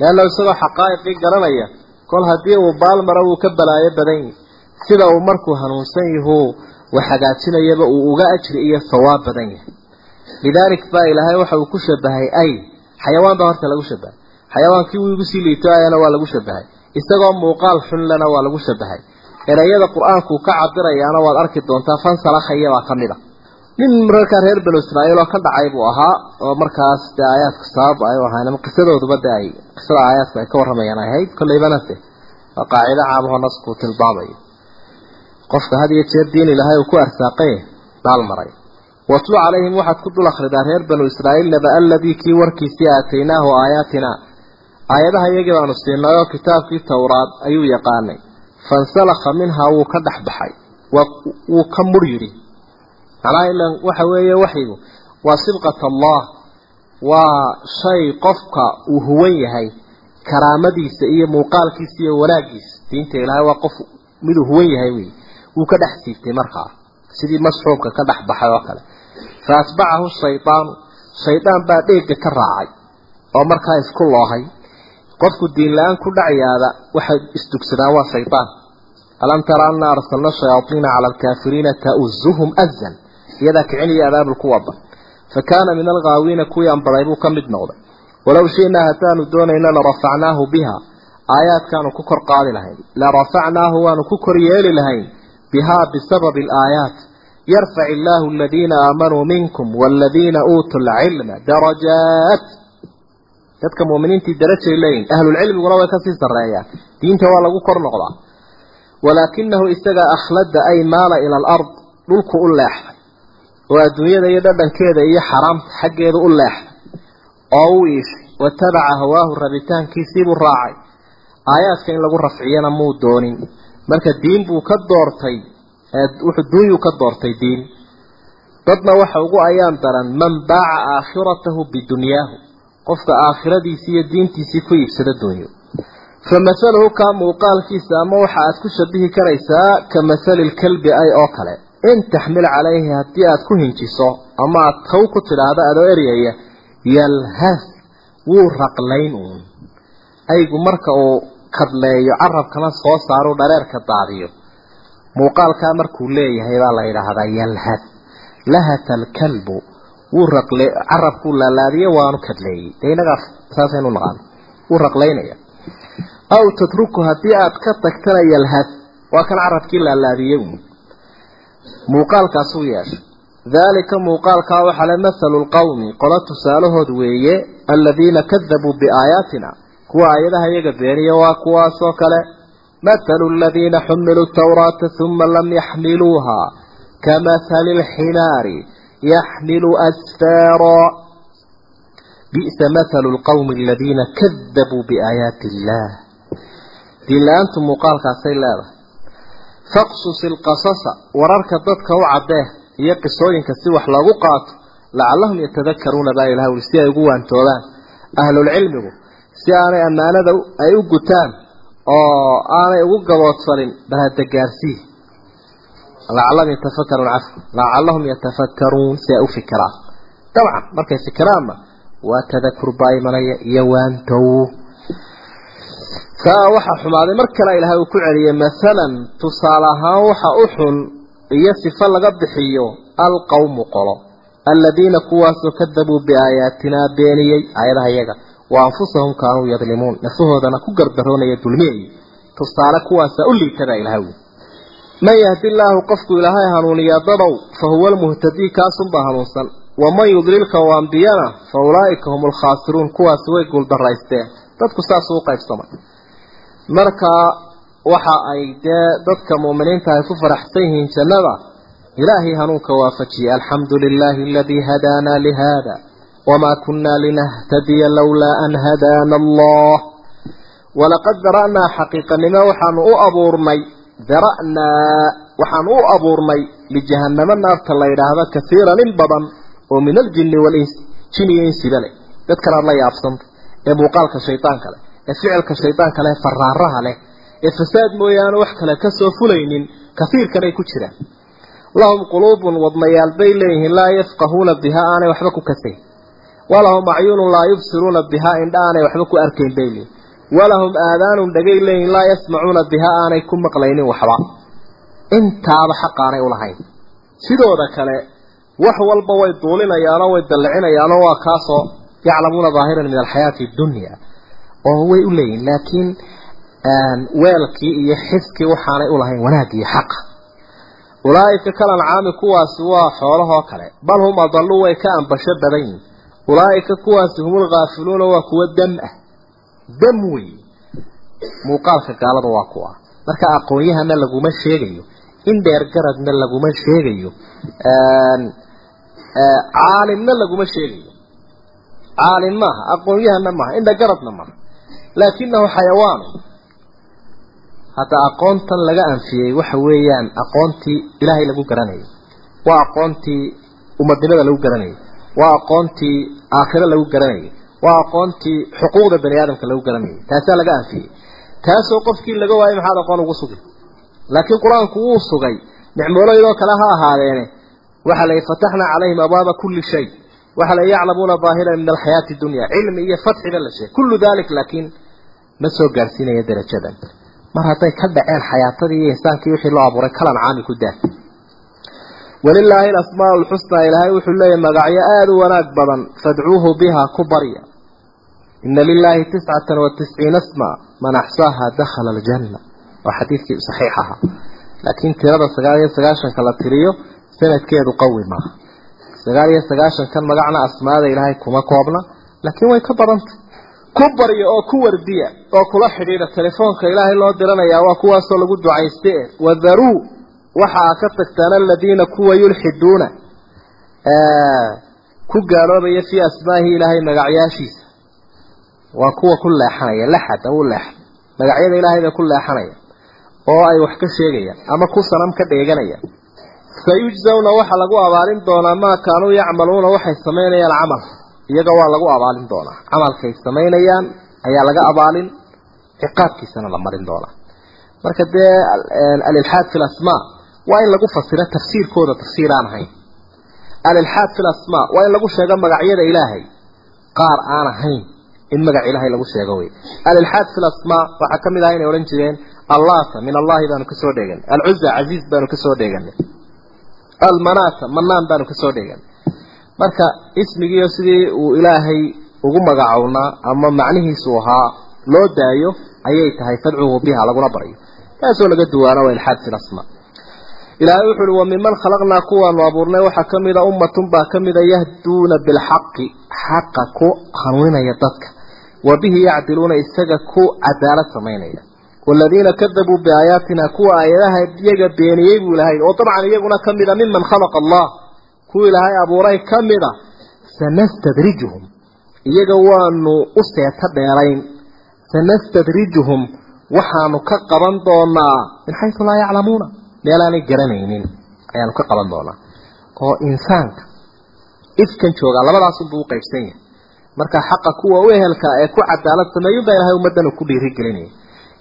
leanna isagoo xaqaa'iqii garanaya kol haddii uu baalmaro wuu ka balaayo badan yahi sida uu markuu hanuunsan yahuu wax hagaajinayaba uu uga ajri iyo sawaab badan yahay. Lidaalik baa ilaahay waxa uu ku shabahay ay xayawaan baa horta lagu shabahay xayawaankii wuu sii liito ayana waa lagu shabahay isagoo muuqaal xun lena waa lagu shabahay erayada qur'aanku ka cabirayaana waad arki doontaa fansalakaya baa ka mid a. Nin markaa reer banu israa'iil oo ka dhacay buu ahaa oo markaas dee aayaadka sabab ay ahayn ama qisadooduba de ay qisada aayaadka ay ka warramayaan ay ahayd kollaybana se waa qaacido caamahoo naskuu tilmaamayo qofka had iyo jeer diin ilaahay uu ku arsaaqay baalmaray watlu calayhim waxaad ku dul akhridaa reer banu israa'iil naba aladii kii warkiisii aataynaahu aayaatina. Aayadaha iyagii baanu siinay oo kitaabkii towraad ayuu yaqaanay fansalakha minhaa wuu ka dhex baxay. Wuu ka mur yidhi macnaha ilan waxa weeye waxyigu waa sibqat allah. Waa shay qofka uu huwan yahay karaamadiisa iyo muuqaalkiisa iyo wanaaggiisa. Diinta ilaahay waa qof miduu huwan yahay wey wuu ka dhex siibtay markaa sidii masxuubka ka dhex baxay oo kale. Fa atbacahu shaydaanu shaydaan baa dheega ka raacay oo markaa isku loohay. Qofku diin la'aan ku dhacyaada waxay isdugsadaan waa shaydaan alam tara anna arsalna shayaaiina cala alkaafiriina ta'uzuhum azan iyadaa kiciniyo abaabul ku wada fa kaana min alghaawiina kuwii anbaday buu ka mid noqday walow shi'naa haddaanu doonayna larafacnaahu biha aayaadkaanu ku kor qaadi lahayn larafacnaahu waanu ku kor yeeli lahayn bihaa bisababi alaayaat yarfac illaahu aladiina aamanuu minkum waaladiina uutuu lcilma darajaat dadka mu'miniintii darajay leeyihiin ahlulcilmiguna way ka sii sarreeyaan diinta waa lagu kor noqdaa walaakinahu isaga akhlada ay maala ila alard dhulku u leexday. Oo adduunyada iyo dhadhankeeda iyo xaraamta xaggeeda u leexday. Oo u iishay watabaca hawaahu rabitaankiisiibuu raacay. Aayaadka in lagu rafciyana muu doonin. Marka diin buu ka doortay duunyuu ka doortay diin. Dadna waxa ugu ayaan daran man baaca aakhiratahu bidunyaahu qofka aakhiradiisii iyo diintiisii ku iibsada dunyo fa masaluhu kaa muuqaalkiisa ama waxa aad ku shabihi karaysaa ka masali lkalbi ay oo kale in taxmil calayhi haddii aad ku hinjiso ama aad taw ku tidhaahdo adoo eryaya yalhas wuu raqlayn uun aygu marka uu kadleeyo carabkana soo saaro dhareerka daadiyo muuqaalkaa markuu leeyahay baa la yidhaahdaa yalhad lahata alkalbu wuu raqle carabkuu laalaadiye waanu kadleeyey dee innagaa saasaynu naqaano wuu raqlaynaya aw tatruku haddii aad ka tagtana yalhad waa kan carabkii laalaadiyey uun muuqaalkaasuu yeeshay daalika muuqaalkaa waxaa le mathalu lqawmi qola tusaalahood weeye aladiina kadabuu biaayaatina kuwa aayadaha iyaga beeniya waa kuwaasoo kale mathalu aladiina xumiluu tawraata huma lam yaxmiluuha kamathali lximaari yaxmilu asfaara bi'sa mathalu lqawmi aladiina kadabuu biaayaati illah diinla-aantu muuqaalkaasay leedahay. Faqsus ilqasasa wararka dadka u caddee iyo qisooyinka si wax loogu qaato lacallahum yatadakaruuna baa ilaha uli si ay ugu waantoobaan ahlulcilmigu si aanay ammaanada ay u gutaan oo aanay ugu gaboodsanin bal hadda gaarsii lacallahum yatafakaruun cafwa lacallahum yatafakkaruun si ay u fikiraan dabcan markay fikiraanna waa tadakur baa imanaya iyo waantow kaa waxaa xumaaday mar kale ilaahay uu ku celiyey masalan tusaale ahaan waxa u xun iyo sifo laga bixiyo alqawmu qolo aladiina kuwaasoo kadabuu biaayaatinaa beeniyey aayadaha iyaga. Wa anfusahum kaanuu yadlimuun nafahoodana ku gardaroonaya dulmiyay tusaale kuwaasa u liitabaa ilahay wy man yahdi illaahu qofku ilaahay hanuuniyaa dadow fa huwa almuhtadii kaasunbaa hanuunsan waman yudlilka u ambiyana fa ulaa'ika hum alkhaasiruun kuwaasi way guuldaraysteen dadku saasuu u qaybsamay marka waxa ay dee dadka mu'miniinta ay ku faraxsan yihiin jannada ilaahay hanuunka waafajiyey alxamdu lilaahi aladii hadaanaa lihada wamaa kunnaa linahtadiya lowlaa an hadaana allah walaqad dara'naa xaqiiqanimo waxaanu u abuurnay dara'naa waxaanu u abuurnay lijahannamo naarta la yidhaahdo kasiiran in badan oo min aljinni walinsi jin iyo insiba leh dadkanaad la yaabsanta ee muuqaalka shaydaanka leh ee ficilka shaydaanka leh faraaraha leh ee fasaad mooyaane wax kale ka soo fulaynin kasiirkanay ku jiraan. Lahum quluubun wadmayaal bay leeyihiin laa yafqahuuna biha aanay waxba ku kasayn walahum acyunun laa yubsiruuna biha indha aanay waxba ku arkayn bay leeyihiin walahum aadaanun dhagay leeyihiin laa yasmacuuna biha aanay ku maqlaynin waxba. Intaaba xaqaanay ulahayn sidooda kale wax walba way duulinayaanoo way dallicinayaanoo waa kaasoo yaclamuuna daahiran min alxayaati addunya oo way u leeyihiin laakiin weelkii iyo xiskii waxaanay ulahayn wanaag iyo xaqa ulaa'ika kalancaami kuwaasi waa xoolahoo kale bal hum adallu way ka ambasho badan yihiin ulaa'ika kuwaasi humul khaafiluuna waa kuwa dam ah. Dam wey muuqaalka gaalada waa kuwa. Marka aqoon-yahana laguma sheegayo in dheer garadna laguma sheegayo caalimna laguma sheegayo. Caalim maaha aqoon-yahana maaha indha garadna maaha laakinahu xayawaanu hadda aqoontan laga anfiyey waxa weeyaan aqoontii ilaahay lagu garanayo waa aqoontii umadnimada lagu garanayo waa aqoontii aakhiro lagu garanayo waa aqoontii xuquuqda bani aadamka lagu garanayo taasaa laga anfiyey. Taasoo qofkii laga waayay maxaad aqoon ugu sugi laakiin qur'aanku wuu sugay. Nicmoolaydoo kale ha ahaadeene. Waxa la fataxnaa calayhim abwaaba kulli shay. Waxa la yaclamuuna daahiran min alxayaati dunya. Cilmi iyo fatxiba la sheegay. Kullu dalik laakiin ma soo gaarsiinaya darajadan. Mar hadday ka dhaceen xayaatadii iyo insaankii wixii loo abuuray kalan caami ku daa walilaahi alasmaa alxusnaa ilaahay wuxuu leeyahay magacyo aada u wanaag badan fadcuuhu biha ku barya. Ina lilaahi tiscatan wa tisciina sma man axsaaha dakhala aljanna. Waa xadiidkii saxiix ahaa laakiin tirada sagaal iyo sagaashanka la tiriyo sanadkeedu qawi maaha. Sagaal iyo sagaashankan magacna asmaada ilaahay kuma koobna laakiin way ka badantay ku barya oo ku wardiya oo kula xidhiidha telefoonka ilaahay loo diranayaa waa kuwaasoo lagu ducayste. Wadaruu waxaa ka tagtaan aladiina kuwa yulxiduuna ku gaaloobaya fii asmaahi ilaahay magacyaashiisa waa kuwa ku leexanaya laxada u leexa magacyada ilaahay bay ku leexanaya oo ay wax ka sheegayaan ama ku sanam ka dheeganayaan sayujzawna waxaa lagu abaalin doonaa maa kaanuu yacmaluuna waxay samaynayaan camal iyaga waa lagu abaalin doonaa. Camalkay samaynayaan ayaa laga abaalin ciqaabkiisana la marin doonaa. Marka dee alilxaad fi lasmaa waa in lagu fasiro tafsiirkooda tafsiir aan ahayn. Alilxaad fi lasmaa waa in lagu sheego magacyada ilaahay qaar aan ahayn in magac ilaahay lagu sheego wey alilxaad fi lasmaa waxaa ka mid ah inay odhan jireen allata min allahi baanu ka soo dheeganay alcuza casiiz baanu ka soo dheeganay almanata manaan baanu ka soo dheeganay marka ismigiiyo sidii uu ilaahay ugu magacownaa ama macnihiisu ahaa loo daayo ayay tahay fadcuhu biha laguna baryo taasoo laga duwaano waa ilxaad fi lasmaa ilaahay wuxu uhi wa miman khalaqnaa kuwaanu abuurnay waxaa ka mida ummatun baa ka mida yahduuna bilxaqi xaqa ku hanuuninaya dadka wa bihi yacdiluuna isaga ku cadaalad samaynaya والذين كذبوا بآياتنا كوا آياتها يجا بينيي بولهي وطبعا يجونا كمدا ممن خلق الله kuwa ilaahay abuuray ka mid a sanastadrijuhum. Iyaga waanu u seeto dheerayn. Sanastadrijuhum. Waxaanu ka qaban doonaa. Min xaysu laa yaclamuuna. Meelaanay garanaynin. Ayaanu ka qaban doonaa. Oo insaanka ifkan joogaa labadaasunbuu u qaybsan yahay. Marka xaqa kuwa u ehelka ee ku cadaalad sameeyunbaa ilahay ummaddan uu ku dhiirigelinayay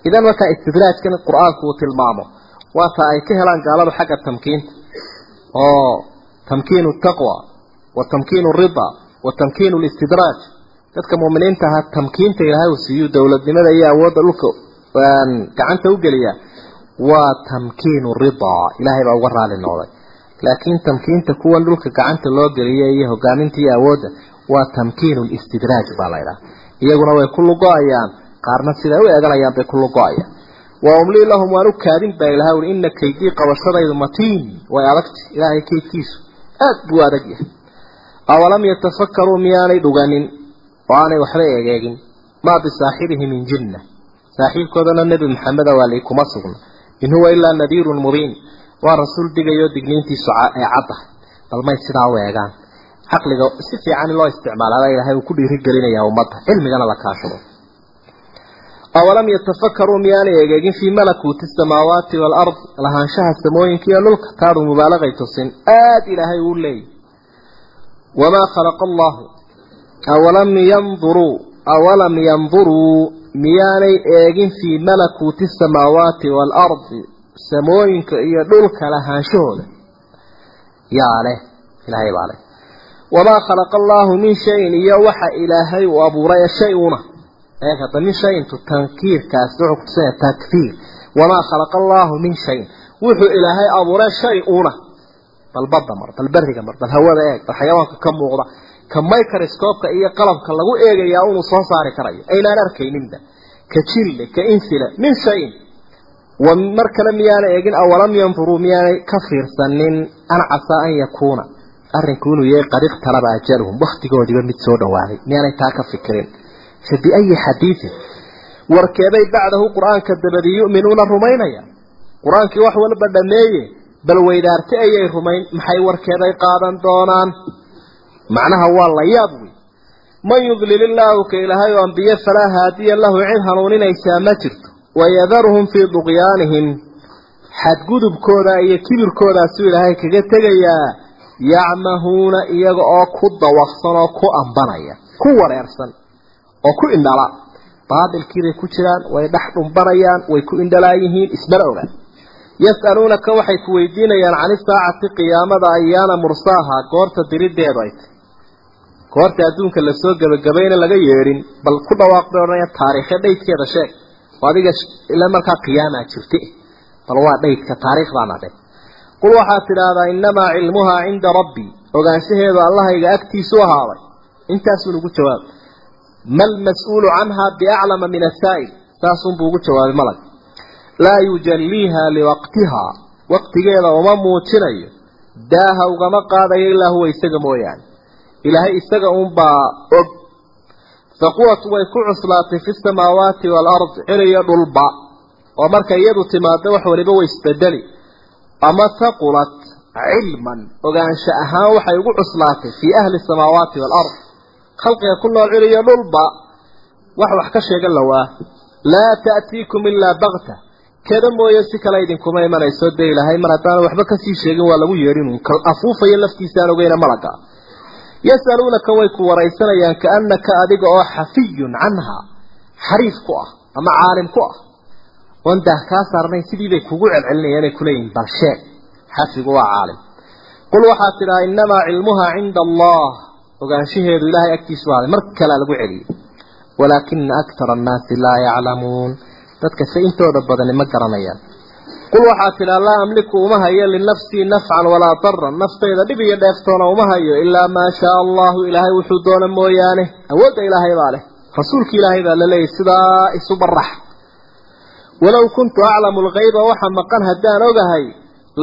idan markaa istidraajkan qur'aanku uu tilmaamo waata ay ka helaan gaaladu xagga tamkiinta. Oo tamkiinu taqwa wa tamkiinu rida wa tamkiinu listidraaj dadka tamkiinta ilaahay uu siiyu dowladnimada iyo awoodda dhulka gacanta u geliya waa tamkiinu ridaa ilaahay baa uga raali noqday laakiin tamkiinta kuwan dhulka gacanta loo geliyay iyo hogaaminta iyo awoodda waa tamkiinu listidraaj baa la ydhaha iyaguna way ku lugo-ayaan qaarna siday u eeganayaan bay ku lugo-ayaan wa umlii lahum waan u kaadin baa ilaha ui ina kaydii qabashadaydu matiin. Way adagta ilaahay kaydkiisu aad buu adag yahay. Awalam yatafakkaruu miyaanay dhuganin oo aanay waxba egeegin maa bisaaxibihi min jinna. Saaxiibkoodana nebi maxameda waa lay kuma sugna. In huwa ilaa nadiirun mubiin. Waa rasuul digayo digniintiisu ee caddahay bal may sidaa u eegaan. Caqliga si fiican in loo isticmaalaba ilaahay uu ku dhiirigelinayaa ummadda. Cilmigana la kaashado awalam yatafakkaruu miyaanay egeegin fii malakuuti asamaawaati waalard lahaanshaha samooyinka iyo dhulka taadu mubaalagay tusin aad ilaahay uu leeyahy wamaa khalaqa allahu awalam yanduruu awalam yanduruu miyaanay eegin fii malakuuti asamaawaati waalardi samooyinka iyo dhulka lahaanshahooda yaa leh ilaahay baa leh wamaa khalaqa allaahu min shayin iyo waxa ilaahay uu abuuray shay una eeg hadda min shayintu tankiirkaas wuxuu kutusaya takfiir. Wamaa khalaqa allaahu min shayin. Wuxuu ilaahay abuuray shay una bal badda mar bal beriga mar bal hawada eeg bal xayawaanka ka muuqda ka microscope-ka iyo qalabka lagu eegayaa inuu soo saari karayo. Aynaan arkayninba ka jille ka insila min shayin. Wa mar kale miyaana eegin awalam yanduruu miyaanay ka fiirsanin an casaa an yakuuna. Arrinku inuu yahay qad iqtaraba ajaluhum wakhtigoodiiba mid soo dhawaaday miyaanay taa ka fikirin fa biayi xadiidin warkeebay bacdahu qur'aanka dabadii yu'minuuna rumaynaya. Qur'aankii wax walba dhameeye bal weydaarte ayay rumayn maxay warkeeday qaadan doonaan? Macnaha waa la yaab wey man yudlil illaahu ka ilaahay oo ambiye falaa haadiya lahu cid hanuuninaysaa ma jirto. Wayadaruhum fii duqyaanihim. Xadgudubkooda iyo kibirkoodaasuu ilaahay kaga tegayaa yacmahuuna iyaga oo ku dawaqsan oo ku indhala. Baabilkiibay ku jiraan way dhex dhumbanayaan way ku indhalaayihiin ismana ogaan yas'aluunaka waxay ku weydiinayaan cani saacati qiyaamada ayaana mursaaha goorta dirideedu ay tahy goorta adduunka la soo gebagabayna laga yeedhin bal ku dhawaaq bay odhanaya taariikhe dhaydkeeda sheeg. Oo adiga ila markaa qiyaamaa jirte bal waa dhaydka taariikhdaana dhe qul waxaad tidhaahdaa innamaa cilmuhaa cinda rabbii ogaanshaheedu allahayga agtiisu ahaaday. Intaasuu ugu jawaab mal mas'uulu canhaa biaclama min asaa'il saasunbuu ugu jawaabay malag laa yujalliiha liwaqtihaa waqtigeeda uma muujinayo daaha ugama qaadayo ilaa huwa isaga mooyaane ilaahay isaga unbaa og faquwat way ku cuslaatay fi samaawaati waalard ciriyo dhulba oo marka iyadu timaado wax waliba way isbedeli ama taqulat cilman ogaansho ahaan waxay ugu cuslaatay fii ahli samaawaati waalard khalqiga ku nool ciriyo dhulba wax wax ka sheegan lawaa laa ta'tiikum ilaa bakta kada mooye si kale idinkuma imanayso dee ilaahay mar haddaan waxba ka sii sheegin waa lagu yeedhin kal afuufayo laftiisaan ogeyna malaga yasaluunaka way ku waraysanayaan kaanaka adiga oo xafiyun canha. Xariif ku ah ama caalim ku ah. Oon daah kaa saarnayn sidii bay kugu celcelinayaan ay kuleeyihin bal sheeg xafigu waa caalim. Qul waxaad tidhaha innamaa cilmuhaa cinda allah ogaanshaheedu ilaahay agtiisu ahaaday mar kalea lagu celiyey walaakina akthara annaasi laa yaclamuun. Dadka se intooda badani ma garanayaan. Qul waxaad tidhaa laa amliku uma hayo linafsii nafcan walaa daran naftayda dhib iyo dheeftoona uma hayo ilaa maa shaa allahu ilaahay wuxuu doona mooyaane. Awoodda ilaahay baa leh. Rasuulka ilaahay baa laleeyahy sidaa isu barax walow kuntu aclamu alkayba waxa maqan haddaan ogahay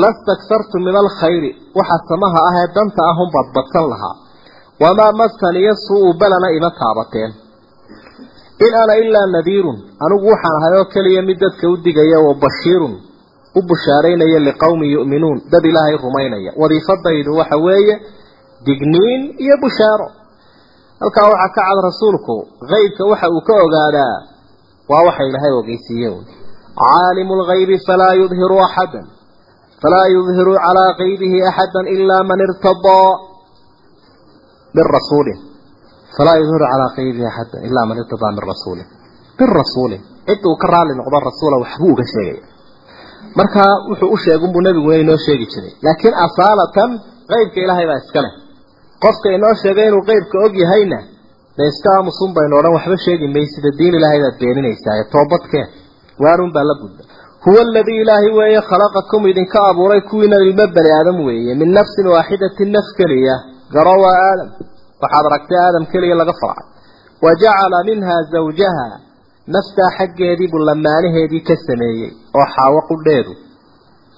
lastaksartu min alkhayri. Waxa samaha ah ee danta ahun badbadsan lahaa wamaa masaniyo suu balana ima taabateen in ana ilaa nadiirun anigu waxaan ahay oo keliya mid dadka u digaya wa bashiirun u bushaaraynaya liqowmin yu'minuun dad ilaahay rumaynaya wadiifadaydu waxa weeye digniin iyo bushaaro halkaa waxaa ka cad rasuulku kaybka waxa uu ka ogaadaa waa waxa ilaahay ogeysiiye un caalimu lgaybi falaa yudhiru axadan falaa yudhiru calaa kaybihi axada ilaa man irtadaa birasuulin falaa yudhiru calaa kaybihi axada ilaa man irtadaa min rasuulin birasuulin cid uu ka raali noqdo rasuula waxbuu uga sheegaya markaa wuxuu u sheegunbuu nebiguna inoo sheegi jiray laakiin asaalatan qeybka ilaahay baa iska leh qofka inoo sheegay inuu qeybka og yahayna dee iska aamusun baynu odhan waxba sheegi maysida diin ilaahay baad beeninaysaa ee toobadkeen waarun baa la budda huwa aladii ilaahay weeye khalaqakum idinka abuuray garo waa aadam. Waxaad aragtay aadam keliya laga farcay wa jacala minha zawjaha. Naftaa xaggeedii buu lamaanaheedii ka sameeyey oo xaawo qudheedu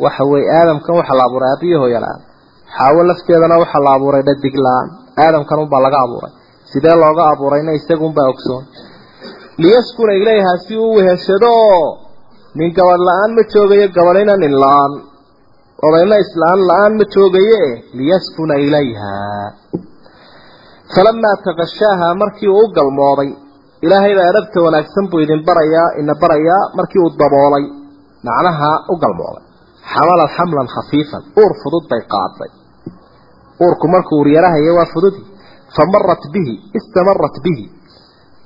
waxa weeye aadamkan waxaa la abuuray aabbiyo hooyalaan xaawo lafteedana waxaa la abuuray dhadig la'aan. Aadamkan unbaa laga abuuray. Sidee looga abuurayna isagunbaa ogsoon. Liyaskuna ilayha si uu weheshado. Nin gabadh la'aan ma joogayo gabadhina nin la'aan odayna islaan la'aan ma joogaye liyaskuna ilayha. Falamaa takashaaha markii uu u galmooday ilaahay baa edhabta wanaagsan buu idin barayaa ina barayaa markii uu daboolay macnaha u galmooday. Xamalan xamlan khafiifan uur fudud bay qaaday uurku markuu uryarahaya waa fududi. Famarat bihi istamarat bihi.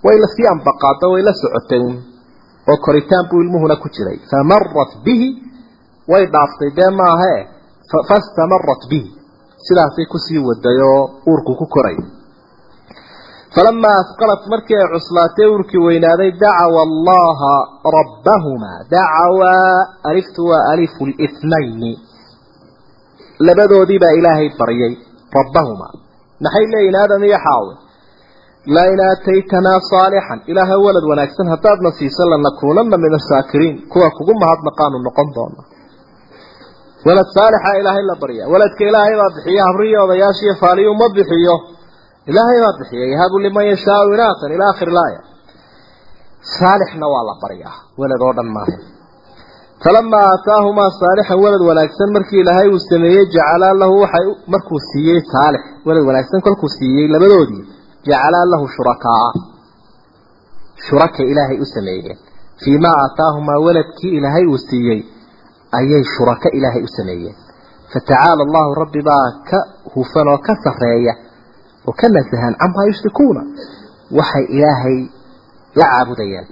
Way la sii ambaqaado way la socotay oo koritaan buu ilmuhuna ku jiray. Famarat bihi way dhaaftay dee maahae fastamarat bihi sidaasay ku sii waday oo uurku ku koray. Falamaa asqalat markii ay cuslaatay uurkii weynaaday dacawa allaha rabbahumaa dacawaa aliftu waa alifu lithnayni labadoodii baa ilaahay baryay rabbahumaa maxay leeyihiin aadam iyo xaawe? Lain aataytanaa saalixan ilaahay walad wanaagsan haddaadna siiso lanakuunana min ashaakiriin kuwa kugu mahadnaqaanu noqon doona walad saalixa ilaahay la barya. Waladka ilaahay baa bixiyo habriyo odayaashiiyo faaliyu ma bixiyo. Ilaahay baa bixiya yahabu liman yashaau inaatan ila akhir laaya. Saalixna waa la baryaa walad oo dhan maaha. Falamaa aataahumaa saalixan walad wanaagsan markii ilaahay uu sameeyey jacalaa lahu waxay markuu siiyey saalix. Walad wanaagsan kolkuu siiyey labadoodii jacalaa lahu shurakaa. Shuraka ilaahay u sameeyeen fii maa aataahumaa waladkii ilaahay uu siiyey ayay shuraka ilaahay u sameeyeen. Fatacaala allahu rabbi baa ka hufan oo ka sareeya oo ka nasahan camaa yushrikuuna? Waxay ilaahay la caabudayaan.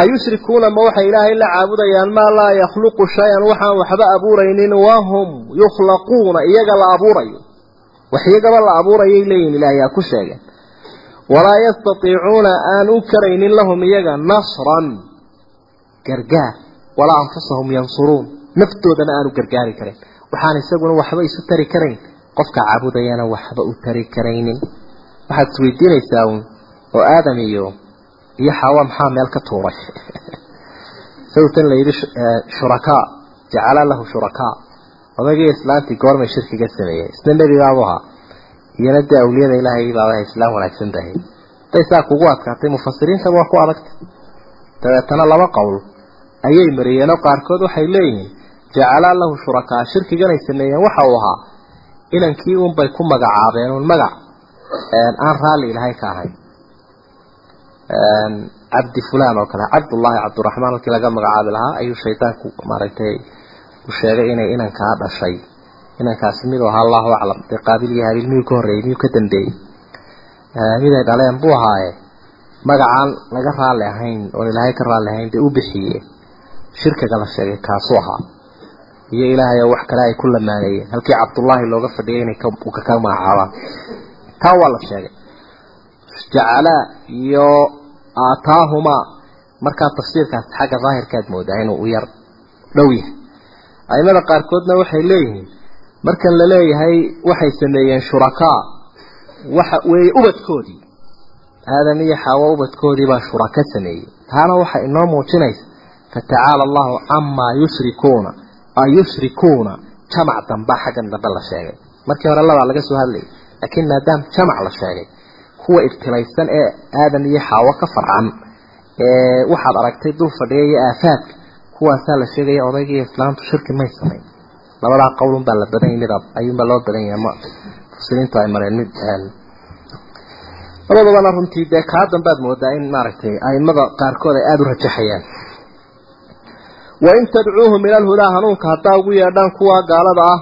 Ayushrikuuna ma waxay ilaahay la caabudayaan? Maa laa yakhluqu shay-an waxaan waxba abuuraynin wahum yukhlaquuna iyaga la abuurayo. Wax iyagaba la abuurayay leeyihiin ilaahay aa ku sheegeen walaa yastatiicuuna aan u karaynin lahum iyaga nasran gargaar walaa anfusahum yansuruun naftoodana aanu gargaari karin. Waxaan isaguna waxba isu tari karayn. Qofka caabudayana waxba u tari karaynin. Waxaad isweydiinaysaa uun oo aadam iyo iyo xawa maxaa meel ka tuuray? [LAUGHS] Sawtan layidhi shurakaa jacala lahu shurakaa odagii islaantii goormay shirkiga sameeyey isna nebi baabu ahaa. Iyana dee awliyada ilaahay baaba islaam wanaagsan tahay haday saa kugu adkaatay mufasiriintaba waa ku adagtay. Dabeetana laba qowl ayay mariyeenoo qaarkood waxay leeyihiin jacalaa lahu shurakaa shirkiganay sameeyeen waxa uu ahaa inankii unbay ku magacaabeen un magac. Aan raalli ilahay ka ahayn cabdi fulan oo kale cabdullaahi cabdiraxmaan halkii laga magacaabi lahaa ayuu shaydaanku maaragtay u sheegay inay inankaa dhashay. Inankaasi miduu ahaa allahu aclam dee qaabil iyo miyuu ka horreeyey miyuu ka dambeeyey? Miday dhaleen buu ahaaye magacaan laga raalli ahayn oon ilaahay ka raalli ahayn dee u bixiye shirkiga la sheegay kaasuu ahaa iyo ilaahay wax kale ay ku lamaaneeyeen. Halkii cabdullaahi looga fadhiyay inay ka magacaabaan taa waa la sheegay. Jacalaa iyo aataahumaa markaa tafsiirkaasi xagga daahirkaad moodaa inuu u yar dhow yahay. Aimada qaarkoodna waxay leeyihiin markan la leeyahay waxay sameeyeen shurakaa waxa weeye ubadkoodii. Aadam iyo xaawo ubadkoodii baa shuraka sameeyey. Taana waxay inoo muujinaysa fatacaala allahu camaa yushrikuuna an yushrikuuna jamac damba xaggan dambe la sheegay. Markii hore labaa laga soo hadlayay laakiin maadaama jamac la sheegay kuwa ibtilaysan ee aadam iyo xaawo ka farcan ee waxaad aragtay dul fadhiya iyo aafaadka kuwaasaa la sheegaya odayga iyo islaamtu shirki may samayn. Labadaa qowlun baa la badan mid ayuunbaa loo badan yahay ma mufsiriintu ay mareen mid labadabana runtii dee kaa dambaad moodaa in maaragtay aimada qaarkood ay aada u rajaxayaan wain tadcuuhum ila alhudaa hanuunka haddaa ugu yeedhaan kuwa gaalada ah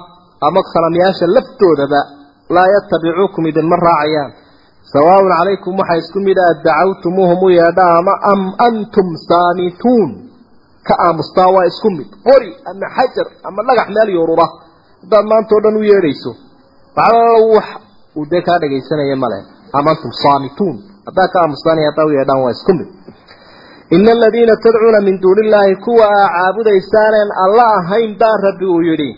ama sanamyaasha laftoodaba laa yatabicuukum idinma raacayaan sawaaun calaykum waxaa isku mid a dacawtumuuhum u yeedha ama am antum saamituun ka aamustaa waa isku mid qori ama xajar ama dhagax meel yorura haddaad maanta o dhan u yeedhayso waxaa wax uu dee kaa dhagaysanaya male am antum saamituun haddaa ka aamustaan iyo haddaa u yeedhaan waa isku mid ina aladiina tadcuuna min duuni illaahi kuwa aa caabudaysaanen alla ahayn baa rabbi uu yidhi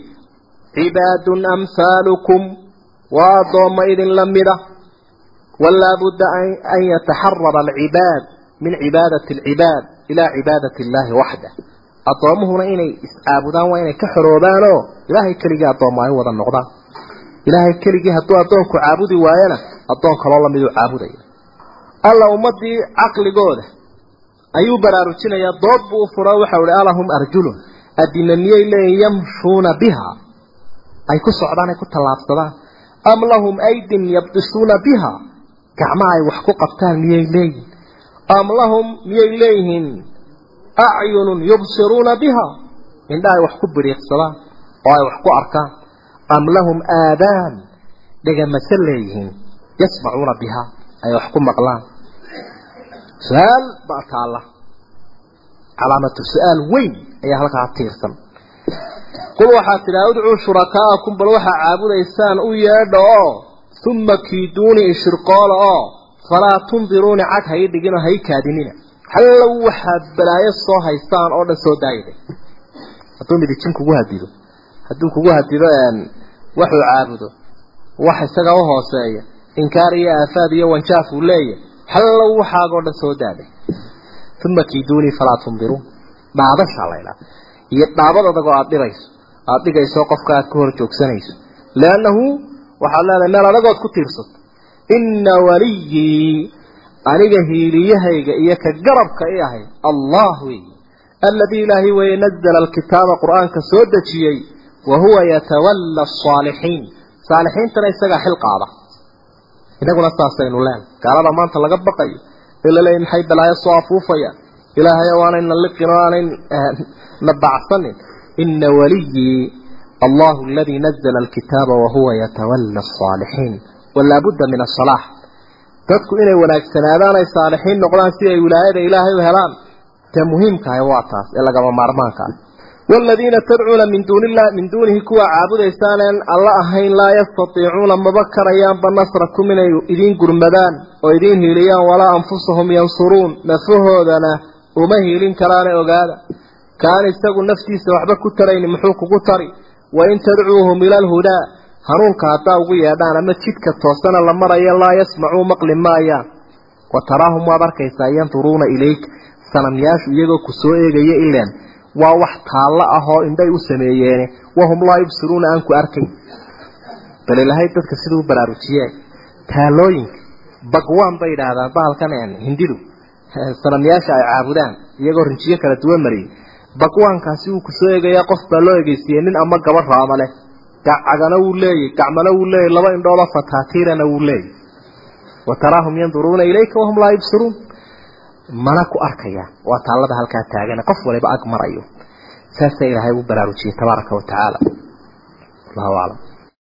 cibaadun amhaalukum waa addoomma idin la mida walaa budda an yataxarara alcibaad min cibaadati alcibaad ilaa cibaadati illaahi waxda addoomuhuna inay iscaabudaan waa inay ka xoroobaanoo ilaahay keligii addoomma ay wada noqdaan ilaahay keligii hadduu addoonku caabudi waayana addoon kaloo lamiduu caabudaya alla ummadii caqligooda ayuu baraarujinayaa dood buu u furo waxau ihi alahum arjulun adina miyay leeyihiin yamshuuna biha? Ay ku socdaan ay ku tallaabsadaan. Am lahum aydin yabdisuuna biha? Gacma ay wax ku qabtaan miyay leeyihiin am lahum miyay leeyihiin? Acyunun yubsiruuna biha? Indha ay wax ku biriiqsadaan oo ay wax ku arkaan. Am lahum aadaan? Dhegamase leeyihiin? Yasmacuuna biha? Ay wax ku maqlaan su'aal baa taalla. Calaamatu su'aal weyn ayaa halkaa tiirsan. Qul waxaad tidhaha udcuu shurakaa'akum bal waxaa caabudaysaan u yeedha oo uma kiiduuni ishirqoola oo falaa tundiruuni cag ha ii dhiginoo ha kaadinina. Hallow waxaad balaayo soo haystaan oo dhan soo daayida hadduu midijin kugu hadido hadduu kugu hadido waxuu caabudo. Wax isaga u hooseeya. Inkaar iyo aafaad iyo wanjaaf uu leeyahy hallow waxaagoo dhan soo daaday. Uma kiiduunii falaa tundiruun dhaadashaa laydhaa iyo dhaabad adagoo aada dhibayso aada dhigayso qofka aad ka hor joogsanayso. Liannahu waxaad leedahay meel adagood ku tiirsato inna waliyii aniga hiiliyahayga iyo ka garabka i ahay. Allah weeye aladii ilaahay weeye nazala alkitaaba qur'aanka soo dejiyey wa huwa yatawalla asaalixiin saalixiintana isagaa xil qaada inaguna saasaynu leen. Gaalada maanta laga baqayo laleeyahy maxay balaayo soo afuufayaan ilaahay oo aanay na liqin oo aanay na bacsanin. Ina waliyii allahu aladii nazala alkitaaba wahuwa yatawalla asaalixiin walaa budda min asalaax dadku inay wanaagsanaadaan ay saalixiin noqdaan si ay wilaayada ilaahay u helaan. Tee muhiimkahay waa taas ee lagama maarmaanka ah والذين تدعون من دون الله من دونه كوا عابديسان الله أهين لا يستطيعون مبكريان بنصركم من إذين قرمدان وإذين هيليان ولا أنفسهم ينصرون نفهودنا وما هيلين كران أغادا كان يستقوا نفسي سوحبا كترين محوك كتري وإن تدعوهم إلى الهدى هنون كاتا ويادان أما تشتك توسنا لما رأي الله يسمعوا مقل ما أيام وتراهم وبركيسا ينظرون إليك سنمياش يجو كسوئي إلين waa wax taallo ah oo indhay u sameeyeen wahum laa yubsiruuna aan ku arkayn bal ilaahay dadka siduu baraarujiyeen taalooyinka bagwaan bay yidhaahdaan bahalkan hindidu sanamyaasha ay caabudaan iyagoo rinjiyo kala duwan mariyay bagwaankaasi wuu ku soo eegayaa qof baa loo egeysiiyey nin ama gabadh raama leh. Gacagana wuu leeyay gacmana wuu leeyay laba indhoodoo fataatiirana wuu leeyay. Wa taraahum yanduruuna ilayka wahum laa yubsiruun mana ku arkayaan waa taallada halkaa taagan qof waliba ag marayo. Saasaa ilaahay u baraarujiyey tabaaraka wa tacaala. Allahu aclam